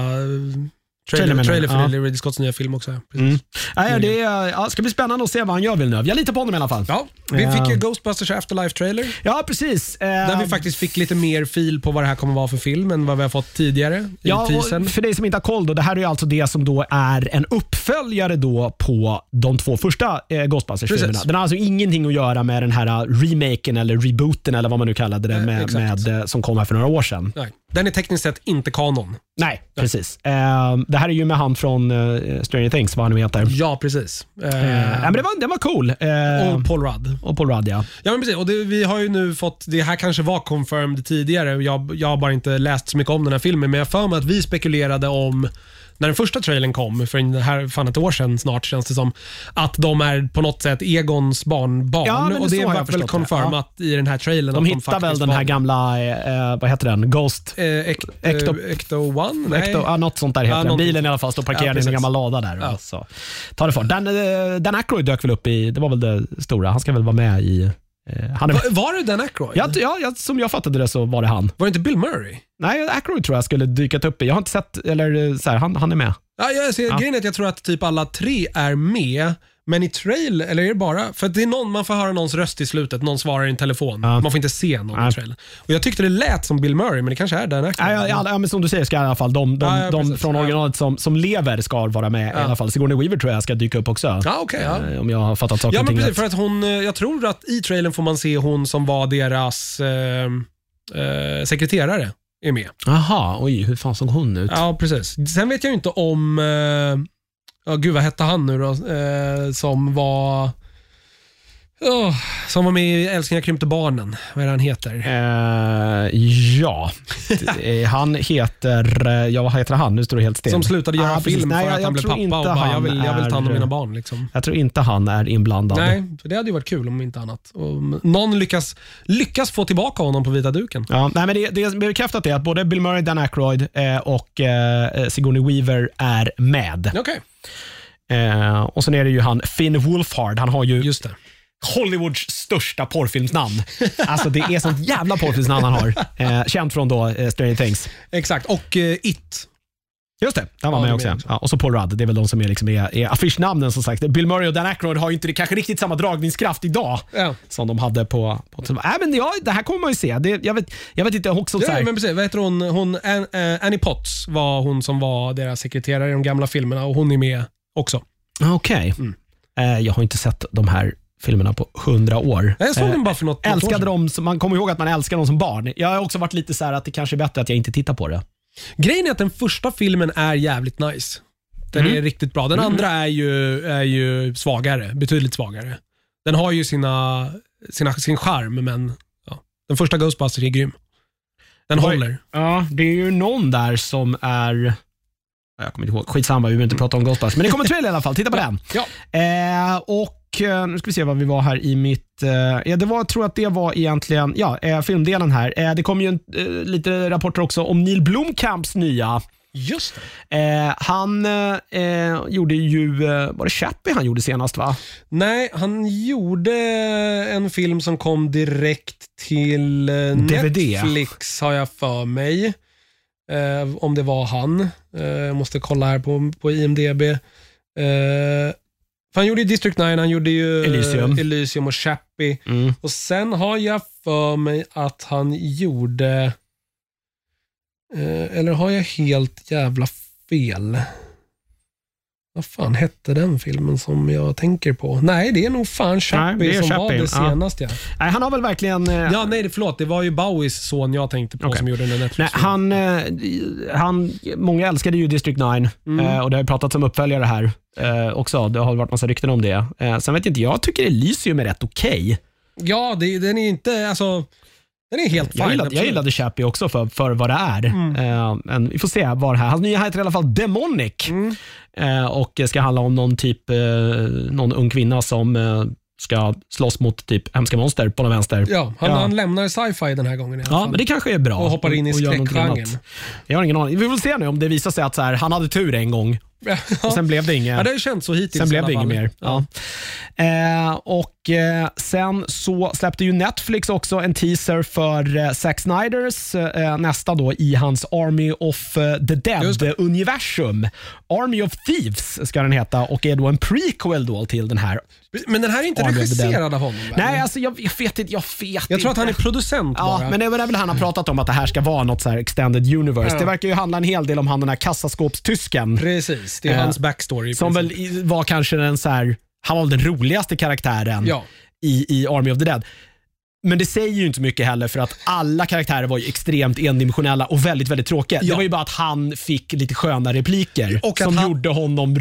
S2: eh,
S1: Trailer
S2: Trailer, för
S1: Ja.
S2: Ridley Scotts nya film också.
S1: Mm. Nej, det är, ja, ska bli spännande att se vad han gör Villeneuve. Jag litar på honom i alla fall.
S2: Ja, vi
S1: Ja.
S2: fick ju Ghostbusters Afterlife-trailer.
S1: Ja, precis. Eh,
S2: Där vi faktiskt fick lite mer fil på vad det här kommer vara för film än vad vi har fått tidigare i
S1: Ja,
S2: teasern.
S1: för dig som inte har koll, då, det här är alltså det som då är en uppföljare då på de två första eh, Ghostbusters-filmerna. Den har alltså ingenting att göra med den här eh, remaken eller rebooten eller vad man nu kallade det
S2: Eh,
S1: med,
S2: exakt.
S1: med, eh, som kom här för några år sedan.
S2: Nej, den är tekniskt sett inte kanon.
S1: Nej, precis. Eh, det här är ju med han från eh, Stranger Things, vad han nu heter.
S2: Ja, precis. Eh,
S1: Eh, nej, men det, var, det var cool. Eh,
S2: och Paul Rudd.
S1: och Paul Rudd, ja.
S2: Ja, men precis. Och det, vi har ju nu fått, det här kanske var confirmed tidigare. Jag, jag har bara inte läst så mycket om den här filmen, men jag har för mig att vi spekulerade om när den första trailern kom, för en, här, fan ett år sedan snart känns det som, att de är på något sätt Egons barnbarn.
S1: Ja, men
S2: och det var väl
S1: det.
S2: confirmat i den här trailern.
S1: De hittar väl
S2: faktiskt
S1: den här gamla, eh, vad heter den, Ghost
S2: Eh, ek,
S1: Ecto-
S2: eh, Ecto One? Nej.
S1: Ecto, ja, något sånt där heter
S2: Ja,
S1: den. Bilen i alla fall står parkerad
S2: Ja,
S1: i en gammal lada där.
S2: Ja.
S1: Så tar det fart. Dan, eh, Dan Aykroyd dök väl upp i, det var väl det stora. Han ska väl vara med i... Eh, han är,
S2: Var, var det Dan Aykroyd?
S1: ja, ja, ja, som jag fattade det så var det han.
S2: Var det inte Bill Murray?
S1: Nej, Aykroyd tror jag skulle dykat upp i. Jag har inte sett, eller eh, så här, han, han är med.
S2: Ja, jag ser, Grejen är att jag tror att typ alla tre är med, men i trail, eller är det bara, för att det är någon, man får höra någons röst i slutet, någon svarar i en telefon.
S1: Ja.
S2: Man får inte se någon
S1: Nej.
S2: i trailern. Och jag tyckte det lät som Bill Murray, men det kanske är Dan Aykroyd.
S1: Ja, ja, ja, ja, men som du säger ska i alla fall de, de,
S2: Ja, ja,
S1: de från
S2: Ja.
S1: originalet som, som lever ska vara med i alla fall. Sigourney Weaver tror jag ska dyka upp också.
S2: Ja, ja.
S1: Eh, Om jag har fattat saker
S2: Ja, men precis.
S1: rätt.
S2: För att hon, eh, jag tror att i trailern får man se hon som var deras eh, eh, sekreterare är med.
S1: Jaha, oj, hur fan såg hon ut?
S2: Ja, precis. Sen vet jag ju inte om, eh, ja gud vad hette han nu då, eh, som var oh, som var med i Älskling jag krympte barnen. Vad är det han heter?
S1: Eh, ja, han heter, eh, ja vad heter han? Nu står det helt still.
S2: Som slutade göra
S1: Ah,
S2: film
S1: Nej,
S2: för att han blev pappa och bara, jag vill, jag vill ta hand om mina barn. Liksom.
S1: Jag tror inte han är inblandad.
S2: Nej, för det hade ju varit kul om inte annat. Om någon lyckas, lyckas få tillbaka honom på vita duken.
S1: Ja, nej, men det, det är bekräftat är att både Bill Murray, Dan Aykroyd eh, och eh, Sigourney Weaver är med.
S2: Okej,
S1: Eh, och sen är det ju han Finn Wolfhard. Han har ju
S2: just det.
S1: Hollywoods största porrfilmsnamn. Alltså det är sånt jävla porrfilmsnamn han har. Eh, känd från då eh, Stranger Things.
S2: Exakt, och eh, It.
S1: Just det, han var
S2: Ja,
S1: med
S2: det
S1: också. Ja, och så Paul Rudd, det är väl de som är, liksom är, är affischnamnen som sagt. Bill Murray och Dan Aykroyd har ju inte det, kanske riktigt samma dragningskraft idag
S2: Ja.
S1: som de hade på... på äh, men ja, det här kommer man ju se. Det, jag, vet, jag vet inte också så
S2: Ja,
S1: här,
S2: men precis. Vad heter hon? hon An, eh, Annie Potts var hon som var deras sekreterare i de gamla filmerna och hon är med också.
S1: Okej.
S2: Mm.
S1: Eh, jag har inte sett de här filmerna på hundra år.
S2: Jag såg
S1: Eh,
S2: den bara för något, något
S1: älskade dem, som- man kommer ihåg att man älskar dem som barn. Jag har också varit lite så här att det kanske är bättre att jag inte tittar på det.
S2: Grejen är att den första filmen är jävligt nice. Den
S1: Mm.
S2: är riktigt bra. Den andra är ju, är ju svagare, betydligt svagare. Den har ju sina, sina, sin charm, men ja. den första Ghostbusters är grym. Den
S1: Oj.
S2: håller.
S1: Ja, det är ju någon där som är... Jag kommer inte ihåg. Skitsamma, vi behöver inte prata om Ghostbusters. Men det kommer en trailer i alla fall. Titta på den.
S2: Ja.
S1: Eh, och Nu ska vi se vad vi var här i mitt... Eh, ja, det var, tror att det var egentligen ja, eh, filmdelen här. Eh, det kom ju en, eh, lite rapporter också om Neil Blomkamps nya.
S2: Just.
S1: Eh, han eh, gjorde ju... Eh, var det Chappie han gjorde senast va?
S2: Nej, han gjorde en film som kom direkt till eh,
S1: DVD.
S2: Netflix har jag för mig. Eh, om det var han. Eh, jag måste kolla här på, på IMDB. För han gjorde ju District 9, han gjorde ju
S1: Elysium.
S2: Elysium och Chappie.
S1: Mm.
S2: Och sen har jag för mig att han gjorde... Eh, eller har jag helt jävla fel? Vad fan hette den filmen som jag tänker på? Nej, det är nog fan Chappie
S1: det är
S2: som var
S1: Chappie,
S2: det
S1: ja.
S2: senaste. Ja.
S1: Nej, han har väl verkligen... Eh,
S2: ja, nej, det- förlåt. Det var ju Bowies son jag tänkte på
S1: Okej.
S2: som gjorde den där
S1: Nej, han, eh, han, många älskade ju District 9
S2: Mm.
S1: eh, och det har ju pratats om uppföljare här eh, också. Det har varit massa rykten om det. Eh, sen vet inte, jag tycker Elysium är rätt okej.
S2: Ja, det, den är inte... Alltså, den är helt
S1: Jag,
S2: fine.
S1: gillade, jag gillade Chappie också för, för vad det är.
S2: Mm.
S1: Eh, men vi får se vad det här... Hans nya heter i alla fall Demonic
S2: Mm.
S1: eh, och ska handla om någon typ, eh, någon ung kvinna som ska slåss mot typ hemska monster på den vänster.
S2: Ja, han,
S1: Ja.
S2: han lämnar sci-fi den här gången i alla
S1: Ja,
S2: fall.
S1: men det kanske är bra.
S2: Och hoppar in i skräckgenren.
S1: Jag har ingen aning. Vi får se nu om det visar sig att så här, han hade tur en gång och sen blev det inget.
S2: Ja, det har känts så hittills
S1: Sen blev det inget mer. Ja. Eh, och eh, Sen så släppte ju Netflix också en teaser för eh, Zack Snyders eh, nästa då i hans Army of eh, the. Dead-universum. Army of Thieves ska den heta och är då en prequel då till den här.
S2: Men den här är inte
S1: Army
S2: regisserad av honom?
S1: Nej, alltså jag, jag vet inte. Jag, vet
S2: Jag tror att han är producent
S1: Ja,
S2: bara.
S1: men det är väl han har pratat om att det här ska vara något så extended universe.
S2: Ja.
S1: Det verkar ju handla en hel del om han den här kassaskåpstysken.
S2: Precis, det är
S1: Eh,
S2: hans backstory.
S1: Som väl var kanske den så här, han var den roligaste karaktären
S2: Ja.
S1: i, i Army of the Dead. Men det säger ju inte mycket heller för att alla karaktärer var ju extremt endimensionella och väldigt, väldigt tråkiga. Det
S2: Ja.
S1: var ju bara att han fick lite sköna repliker
S2: Och
S1: som
S2: han-
S1: gjorde honom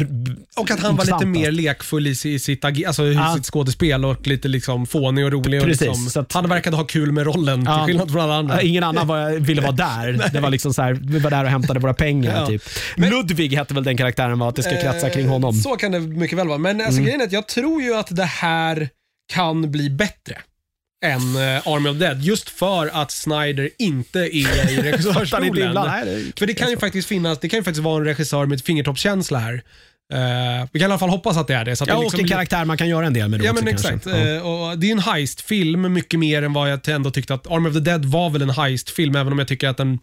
S2: Och att han var lite mer lekfull i si- sitt, alltså, i
S1: Ja.
S2: sitt skådespel och lite liksom fånig och rolig. Och liksom,
S1: att-
S2: han verkade ha kul med rollen,
S1: Ja.
S2: till skillnad från alla andra.
S1: Ingen annan var, ville vara där. [LAUGHS] det var liksom så här, vi var där och hämtade våra pengar. Typ. Ludvig hette väl den karaktären var att det ska kratsa kring honom.
S2: Eh, Så kan det mycket väl vara. Men alltså, grejen är att jag tror ju att det här kan bli bättre än eh, Army of Dead. Just för att Snyder inte är i [LAUGHS]
S1: nej, det är-
S2: för det kan ju faktiskt finnas, det kan ju faktiskt vara en regissör med fingertoppskänsla här. Eh, vi kan i alla fall hoppas att det är det. Så att
S1: Ja,
S2: det
S1: och
S2: liksom
S1: en
S2: blir-
S1: karaktär man kan göra en del med. då
S2: Ja
S1: också,
S2: men
S1: kanske.
S2: exakt.
S1: Ja.
S2: Eh, och det är en heistfilm mycket mer än vad jag ändå tyckte att Army of the Dead var väl en heistfilm även om jag tycker att den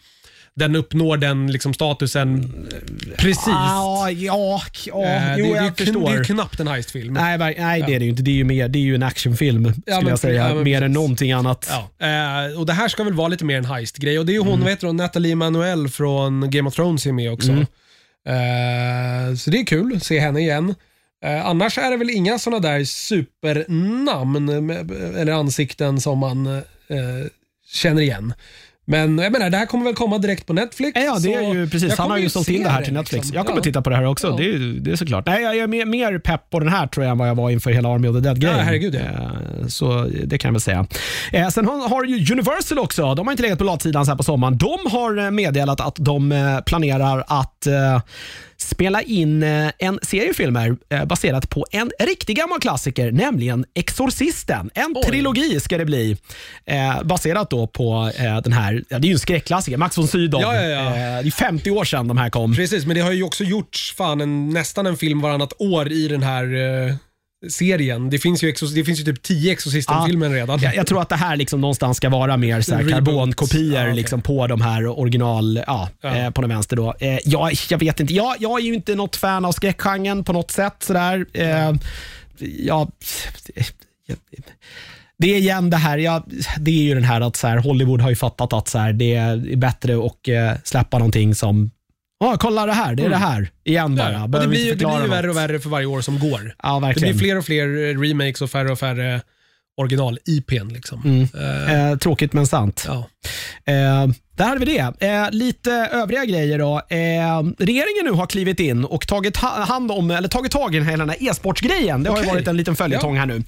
S2: den uppnår den liksom, statusen precis.
S1: Ja, ja, ja
S2: Eh,
S1: jo,
S2: det, det,
S1: jag
S2: är kn- det är knappt en heistfilm.
S1: Nej, ver- nej det är det ju inte. Det är ju, mer, det är ju en actionfilm, skulle
S2: men
S1: jag säga.
S2: ja, men
S1: mer än
S2: precis.
S1: någonting annat.
S2: Ja. Eh, och Det här ska väl vara lite mer en heist-grej. Och det är ju hon,
S1: Mm.
S2: vad heter hon, Natalie Manuel från Game of Thrones är med också.
S1: Mm.
S2: Eh, så det är kul att se henne igen. Eh, annars är det väl inga sådana där supernamn med, eller ansikten som man eh, känner igen. Men jag menar, det här kommer väl komma direkt på Netflix.
S1: Ja, det är ju precis. Han har ju sålt in det här till Netflix.
S2: liksom.
S1: Jag kommer
S2: Ja.
S1: titta på det här också.
S2: Ja.
S1: Det, är, det är såklart. Nej, jag är mer, mer pepp på den här tror jag än vad jag var inför hela Army of the Dead-grejen.
S2: Ja, herregud, ja.
S1: Eh, Så det kan jag väl säga. Eh, Sen har, ju Universal också, de har inte legat på latsidan så här på sommaren. De har eh, meddelat att de planerar att spela in eh, en serie filmer eh, baserat på en riktig gammal klassiker, nämligen Exorcisten. En
S2: Oj.
S1: trilogi ska det bli. Eh, baserat då på den här, ja, det är ju en skräckklassiker, Max von Sydow.
S2: Ja, ja, ja.
S1: Det är 50 år sedan de här kom.
S2: Precis, men det har ju också gjorts fan en, nästan en film varannat år i den här serien. Det finns ju, exos, det finns ju typ tio Exorcisten-filmer redan.
S1: Jag, jag tror att det här liksom någonstans ska vara mer så här
S2: Reboot.
S1: karbonkopior
S2: Ja, okej.
S1: liksom på de här original, ja,
S2: Ja.
S1: Eh, på den vänster. Då. Eh, jag, jag vet inte, jag, jag är ju inte något fan av skräckgenren på något sätt. Sådär. Eh, jag, det är igen det här, ja, det är ju den här att så här, Hollywood har ju fattat att så här, det är bättre att eh, släppa någonting som Ja, kolla det här. Det är det här. Igen bara.
S2: Ja, det blir, det blir ju värre och värre för varje år som går.
S1: Ja,
S2: Det
S1: verkligen.
S2: blir fler och fler eh, remakes och färre och färre original-IPn. Liksom.
S1: Mm.
S2: Eh,
S1: Eh, tråkigt men sant.
S2: ja.
S1: Eh, där hade vi det. Eh, lite övriga grejer då. Eh, regeringen nu har klivit in och tagit ha- hand om, eller tagit tag i hela den här e-sportsgrejen. Det har ju
S2: Okej.
S1: varit en liten följetong här nu.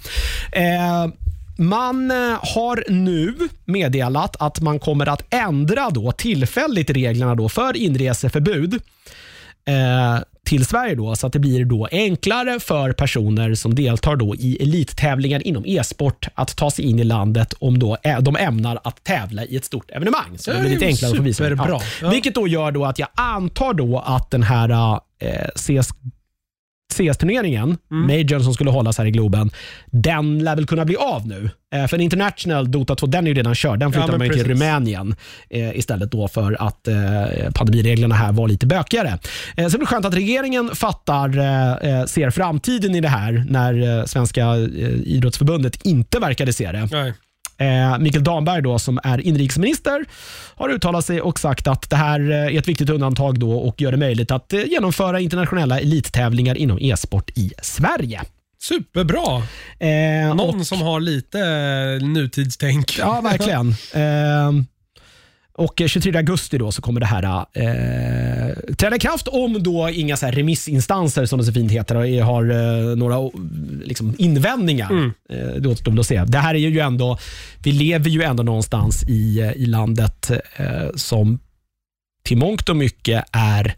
S1: Eh, man eh, har nu meddelat att man kommer att ändra då tillfälligt reglerna då för inreseförbud eh, till Sverige då, så att det blir då enklare för personer som deltar då i elittävlingar inom e-sport att ta sig in i landet om då, ä- de ämnar att tävla i ett stort evenemang. Så det
S2: Det
S1: blir lite enklare att få visa.
S2: Ja.
S1: Vilket då gör då att jag antar då att den här eh, CS CS-turneringen,
S2: Mm.
S1: Majorn som skulle hållas här i Globen, den lär väl kunna bli av nu. Eh, för en International Dota 2, den är ju redan körd. Den flyttar
S2: men
S1: man ju till. Rumänien eh, istället då för att eh, pandemireglerna här var lite bökigare. Eh, så det blir skönt att regeringen fattar, eh, eh, ser framtiden i det här när eh, Svenska idrottsförbundet inte verkade se det.
S2: Nej.
S1: Eh, Mikael Damberg då, som är inrikesminister har uttalat sig och sagt att det här eh, är ett viktigt undantag då och gör det möjligt att eh, genomföra internationella elittävlingar inom e-sport i Sverige.
S2: Superbra!
S1: Eh,
S2: Någon
S1: och,
S2: som har lite eh, nutidstänk.
S1: Ja, verkligen. [LAUGHS] Eh, och 23 augusti då så kommer det här eh, träda i kraft om då inga så remissinstanser, som det så fint heter, har- har eh, några oh, liksom, invändningar.
S2: Mm.
S1: Eh, det återstår att se. Det här är ju ändå, vi lever ju ändå någonstans i, eh, i landet eh, som till mångt och mycket är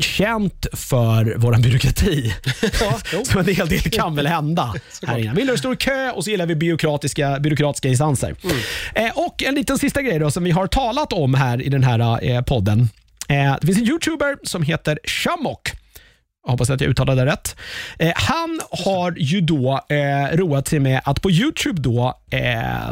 S1: känt för vår byråkrati. [LAUGHS]
S2: Ja.
S1: Så en hel del kan väl hända. [LAUGHS] Här inne. Vi gillar i kö och så gillar vi byråkratiska, byråkratiska instanser.
S2: Mm.
S1: Eh, och en liten sista grej då, som vi har talat om här i den här eh, podden. Eh, det finns en YouTuber som heter Shamok. Jag hoppas att jag uttalade det rätt. Eh, han har ju då eh, roat sig med att på YouTube då eh,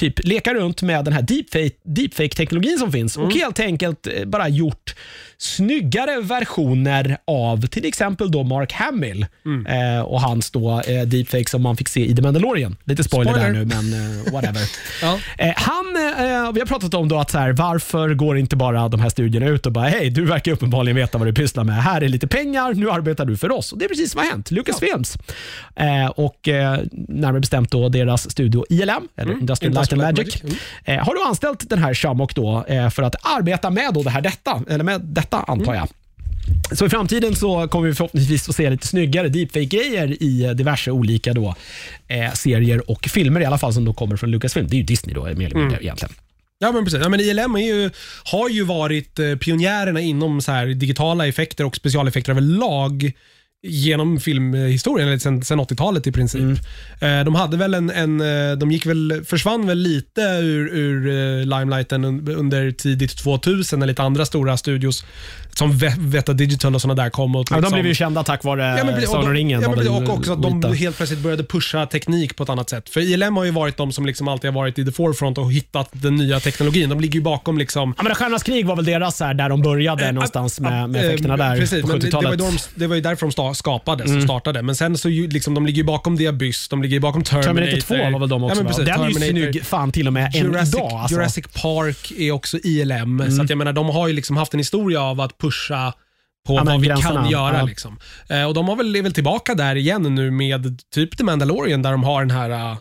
S1: typ leka runt med den här deepfake- deepfake-teknologin som finns och helt enkelt eh, bara gjort snyggare versioner av till exempel då Mark Hamill eh, och hans då eh, deepfake som man fick se i The Mandalorian. Lite spoiler,
S2: Spoiler.
S1: där nu, men eh, whatever. [LAUGHS]
S2: Ja.
S1: Eh, han, eh, vi har pratat om då att så här, varför går inte bara de här studierna ut och bara hej, du verkar uppenbarligen veta vad du pysslar med. Här är lite pengar, nu arbetar du för oss. Och Det är precis som har hänt. Lucasfilms. Eh, och närmare bestämt då deras studio ILM, eller Industrial Light and Magic,
S2: Magic.
S1: eh, har då anställt den här Shamok då eh, för att arbeta med då det här detta, eller med detta antar jag. Så i framtiden så kommer vi förhoppningsvis få se lite snyggare deepfake-grejer i eh, diverse olika då, eh, serier och filmer i alla fall som då kommer från Lucasfilm. Det är ju Disney då mer eller mindre egentligen.
S2: Ja, men precis. Ja, men ILM ju, har ju varit eh, pionjärerna inom så här digitala effekter och specialeffekter överlag genom filmhistorien, eller sen, sen 80-talet i princip.
S1: Mm.
S2: Eh, de hade väl en, en eh, de gick väl, försvann väl lite ur, ur eh, limelighten un- under tidigt 2000 när lite andra stora studios som Ve- Veta Digital och sådana där kom. Och
S1: Ja, de
S2: liksom-
S1: blev ju kända tack vare
S2: Ja, men,
S1: Sagan
S2: och,
S1: om ringen.
S2: ja, men, och också att de helt plötsligt började pusha teknik på ett annat sätt. För ILM har ju varit de som liksom alltid har varit i the forefront och hittat den nya teknologin. De ligger ju bakom liksom
S1: Ja, men Stjärnornas krig var väl deras, här, där de började någonstans med, med effekterna
S2: Eh,
S1: där
S2: Precis,
S1: på
S2: men det, det, var
S1: 70-talet.
S2: de, det var ju därför de sta- skapades och startade. Men sen så ju, liksom, de ligger ju bakom The Abyss, de ligger ju bakom Terminator.
S1: Terminator 2 var väl de också?
S2: Ja, men
S1: va?
S2: precis,
S1: Den är ju snygg fan till och med än
S2: Jurassic,
S1: idag. Alltså.
S2: Jurassic Park är också ILM, så att jag menar, de har ju liksom haft en historia av att pusha på
S1: Ja,
S2: vad vi
S1: gränserna,
S2: kan göra.
S1: ja.
S2: Liksom. Eh, och De har väl, är väl tillbaka där igen nu med typ The Mandalorian där de har den här, eh,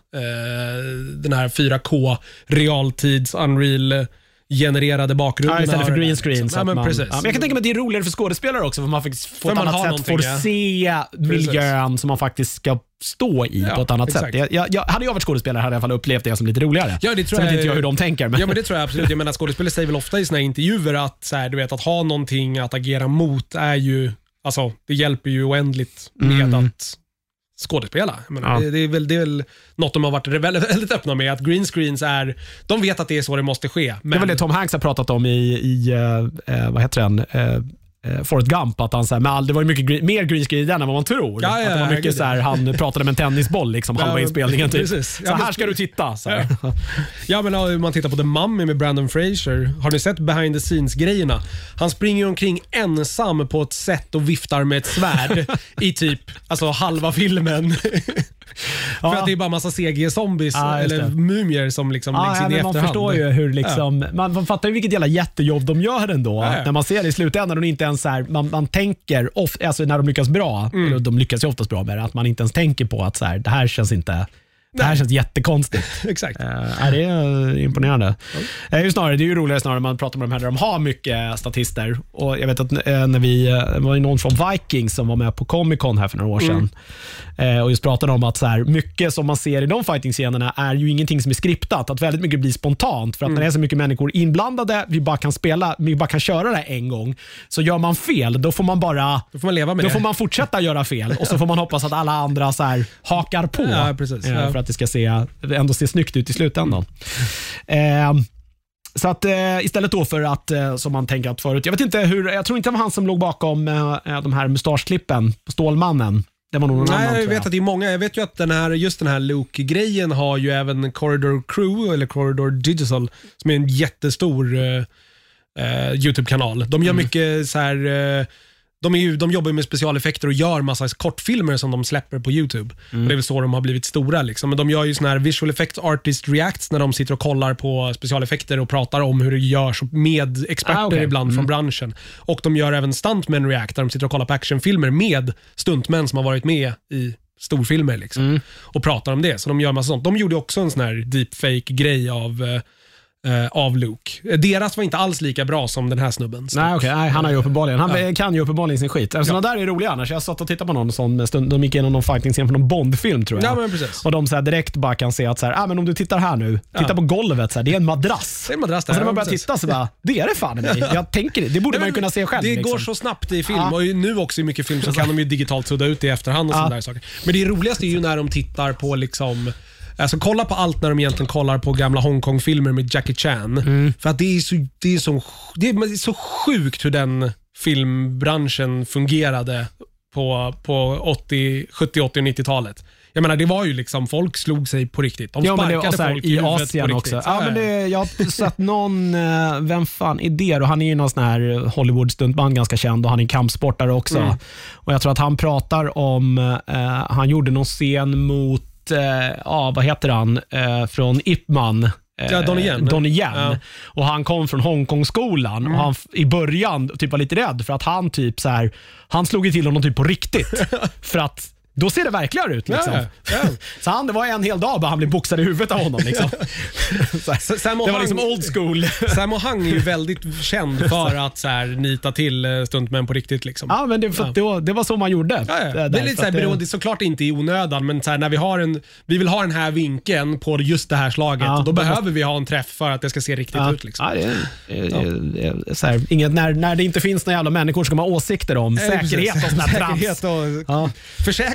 S2: den här 4K realtids Unreal genererade bakgrunderna.
S1: Ja, istället för green screen. så
S2: Ja, men
S1: man,
S2: precis.
S1: Ja, men jag kan tänka mig att det är roligare för skådespelare också, för man faktiskt på
S2: För
S1: ett annat sätt får
S2: ja.
S1: se miljön som man faktiskt ska stå i
S2: Ja,
S1: på ett annat
S2: exakt.
S1: sätt. Jag, jag, jag, hade jag varit skådespelare hade jag i alla fall upplevt det som lite roligare.
S2: Ja, det tror
S1: Sen
S2: jag-
S1: vet inte jag hur de tänker. Men...
S2: Ja, men det tror jag absolut. Jag menar, skådespelare säger väl ofta i sina intervjuer att, så här, du vet, att ha någonting att agera mot är ju, alltså, det hjälper ju oändligt med att skådespela. Jag menar.
S1: Ja.
S2: det, det, är väl, det är väl något de har varit väldigt, väldigt öppna med, att green screens är, de vet att det är så det måste ske.
S1: Det
S2: Men,
S1: är väl det Tom Hanks har pratat om i, i eh, eh, vad heter den? Eh, Forrest Gump, att han, så här, med all, det var ju mycket, green- mer green screen i den än vad man tror.
S2: Ja, ja,
S1: att det var mycket så här, han pratade med en tennisboll liksom, halva
S2: Ja,
S1: inspelningen. Typ.
S2: precis.
S1: Så
S2: Ja,
S1: här ska du titta. Så här.
S2: Ja, men om man tittar på The Mummy med Brandon Fraser. Har ni sett behind the scenes-grejerna? Han springer omkring ensam på ett set och viftar med ett svärd [LAUGHS] i typ alltså halva filmen. För att det är bara massa CG-zombies
S1: Ja, just
S2: eller
S1: det.
S2: mumier som liksom läggs in i
S1: men man
S2: efterhand.
S1: förstår ju hur liksom, man, man fattar ju vilket jävla jättejobb de gör ändå.
S2: Ja, ja.
S1: När man ser det i slutändan och inte ens så här, man, man tänker, of, alltså när de lyckas bra,
S2: Mm.
S1: eller de lyckas ju oftast bra med det, att man inte ens tänker på att så här, det här känns inte det här känns jättekonstigt. [LAUGHS]
S2: Exakt.
S1: Uh, det är eh, imponerande. Är ju snarare, det är ju roligare snarare när man pratar med de här där de har mycket statister. Och Jag vet att eh, när vi, det var någon från Vikings som var med på Comic Con här för några år sedan. Eh, och just pratade om att så här, mycket som man ser i de fighting-scenerna är ju ingenting som är skriptat. Att väldigt mycket blir spontant. För att när det är så mycket människor inblandade, vi bara kan spela, vi bara kan köra det en gång. Så gör man fel, då får man bara
S2: Då får man leva med
S1: då
S2: det.
S1: får man fortsätta göra fel och så får man hoppas att alla andra så här hakar på.
S2: Ja, precis. Ja.
S1: Att det ska se, ändå se snyggt ut i slutändan. Eh, så att eh, istället då för att, eh, som man tänker att förut, jag vet inte hur, jag tror inte det var han som låg bakom eh, de här mustaschklippen på Stålmannen. Det var nog någon annan
S2: Nej, jag
S1: tror
S2: vet att det är många. Jag vet ju att den här, just den här Luke-grejen har ju även Corridor Crew, eller Corridor Digital, som är en jättestor eh, eh, YouTube-kanal. De
S1: Mm.
S2: gör mycket så här... De, är ju, de jobbar ju med specialeffekter och gör massa kortfilmer som de släpper på YouTube.
S1: Mm.
S2: Och det är väl så de har blivit stora. Liksom. Men de gör ju såna här visual effects artist reacts när de sitter och kollar på specialeffekter och pratar om hur det görs med experter
S1: Ah, okej.
S2: ibland
S1: Mm.
S2: från branschen. Och de gör även stuntmen react där de sitter och kollar på actionfilmer med stuntmän som har varit med i storfilmer liksom,
S1: Mm.
S2: och pratar om det. Så de gör massa sånt. De gjorde också en sån här deepfake-grej av, eh, eh, av Luke. Deras var inte alls lika bra som den här snubben.
S1: Nej, okej. Nej, han har ju uppenbarligen, han kan ju uppenbarligen sin skit. Sådana där är roliga annars. Jag satt och tittade på någon sån stund, de gick igenom någon fighting-scen från någon Bond-film tror jag.
S2: Ja, men precis.
S1: Och de så direkt bara kan se att så här, ah, men om du tittar här nu, titta
S2: Ja.
S1: på golvet, så här, det är en madrass.
S2: Det är en madrass där,
S1: Och så när man
S2: ja,
S1: börjar
S2: precis.
S1: titta så bara, det är det fan i mig. [LAUGHS] Jag tänker det. Det borde man ju kunna se själv.
S2: Det
S1: liksom.
S2: går så snabbt i film
S1: Ja.
S2: och nu också i mycket film så kan de ju digitalt sudda ut det i efterhand och
S1: Ja.
S2: sådana där saker. Men det roligaste är ju när de tittar på liksom Alltså kolla på allt när de egentligen kollar på gamla Hongkong-filmer med Jackie Chan.
S1: Mm.
S2: För att det är, så, det, är så, det är så sjukt hur den filmbranschen fungerade på, på 80, 70, 80 och 90-talet. Jag menar, det var ju liksom, folk slog sig på riktigt. De
S1: Ja, men det
S2: sparkade
S1: här,
S2: folk
S1: i
S2: huvudet
S1: Asien
S2: på
S1: också. Ja, men det, jag har sett någon, eh, vem fan är det då? Han är ju någon sån här Hollywood-stuntman ganska känd och han är kampsportare också.
S2: Mm.
S1: Och Jag tror att han pratar om, eh, han gjorde någon scen mot, eh, ja vad heter han, eh, från Ip Man. Eh,
S2: Ja, Donnie Yen.
S1: Yen.
S2: Ja. Mm.
S1: Och Han kom från Hongkongskolan och han i början typ var lite rädd för att han typ så här, han slog till honom typ på riktigt. [LAUGHS] för att då ser det verkligare ut. Liksom.
S2: Ja, ja. [LAUGHS]
S1: Så han, det var en hel dag bara han blev boxad i huvudet av honom. Liksom. [LAUGHS] Så här,
S2: S- Sammo
S1: det var liksom old school. [LAUGHS]
S2: Sammo Hung är ju väldigt känd för att så här, nita till eh, stuntmän på riktigt. Liksom.
S1: Ja, men det, för, det, var, det var så man gjorde.
S2: Ja, ja.
S1: Eh,
S2: Det är
S1: där,
S2: lite så här,
S1: det-
S2: beroende, såklart inte i onödan, men så här, när vi har en, vi vill ha den här vinkeln på just det här slaget,
S1: Ja,
S2: och då
S1: då
S2: behöver vi ha en träff för att det ska se riktigt
S1: Ja,
S2: ut. Liksom.
S1: ja, det, är så här, inget, när, när det inte finns några jävla människor ska man ha åsikter om säkerhet och sånt där trams.
S2: Och
S1: Ja.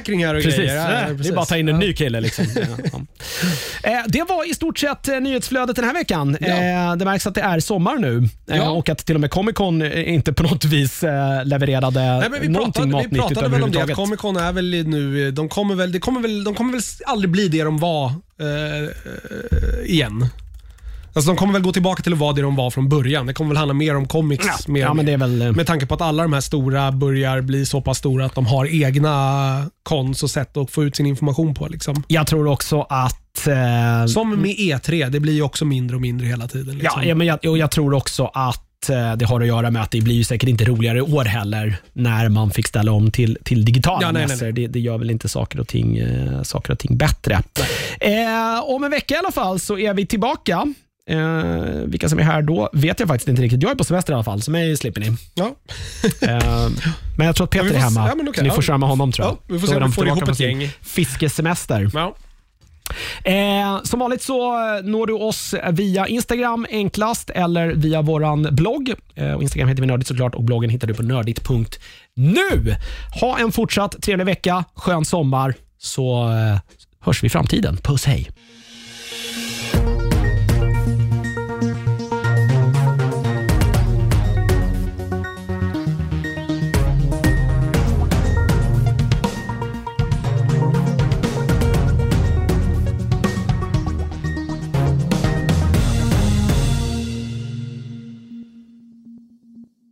S2: Försäkringar och
S1: Precis.
S2: grejer. Ja,
S1: det är
S2: precis.
S1: bara att ta in en ny kille. Liksom. [LAUGHS] Ja. Eh, Det var i stort sett eh, nyhetsflödet den här veckan.
S2: Ja.
S1: Eh, Det märks att det är sommar nu och att till och med Comic Con inte på något vis levererade
S2: Nej, men vi
S1: någonting
S2: pratade, vi
S1: matnyttigt
S2: pratade väl om det, att. Comic Con är väl nu, de kommer väl, det kommer väl, de kommer väl aldrig bli det de var eh, igen. Alltså de kommer väl gå tillbaka till att vara det de var från början. Det kommer väl handla mer om comics.
S1: Ja,
S2: mer,
S1: ja, men det är väl... eh,
S2: Med tanke på att alla de här stora börjar bli så pass stora att de har egna kons och sätt att få ut sin information på. Liksom.
S1: Jag tror också att... Eh,
S2: Som med E3, det blir ju också mindre och mindre hela tiden. Liksom.
S1: Ja, ja, men jag, och jag tror också att eh, det har att göra med att det blir ju säkert inte roligare år heller när man fick ställa om till, till digitala
S2: Ja, nej,
S1: mässor.
S2: nej.
S1: Det, det gör väl inte saker och ting, eh, saker och ting bättre. Eh, om en vecka i alla fall så är vi tillbaka. Eh, vilka som är här då vet jag faktiskt inte riktigt. Jag är på semester i alla fall, så mig slipper ni.
S2: Ja.
S1: Eh, men jag tror att Peter
S2: Ja,
S1: är
S2: får se.
S1: hemma,
S2: Ja,
S1: så ni får köra med honom tror jag.
S2: Ja, vi får
S1: Då
S2: se
S1: är
S2: om vi får ihop ett gäng.
S1: Fiskesemester. Eh, som vanligt så når du oss via Instagram enklast eller via vår blogg. Eh, Instagram heter vi Nördigt såklart och bloggen hittar du på nördigt.nu. Ha en fortsatt trevlig vecka, skön sommar så eh, hörs vi i framtiden. Puss hej!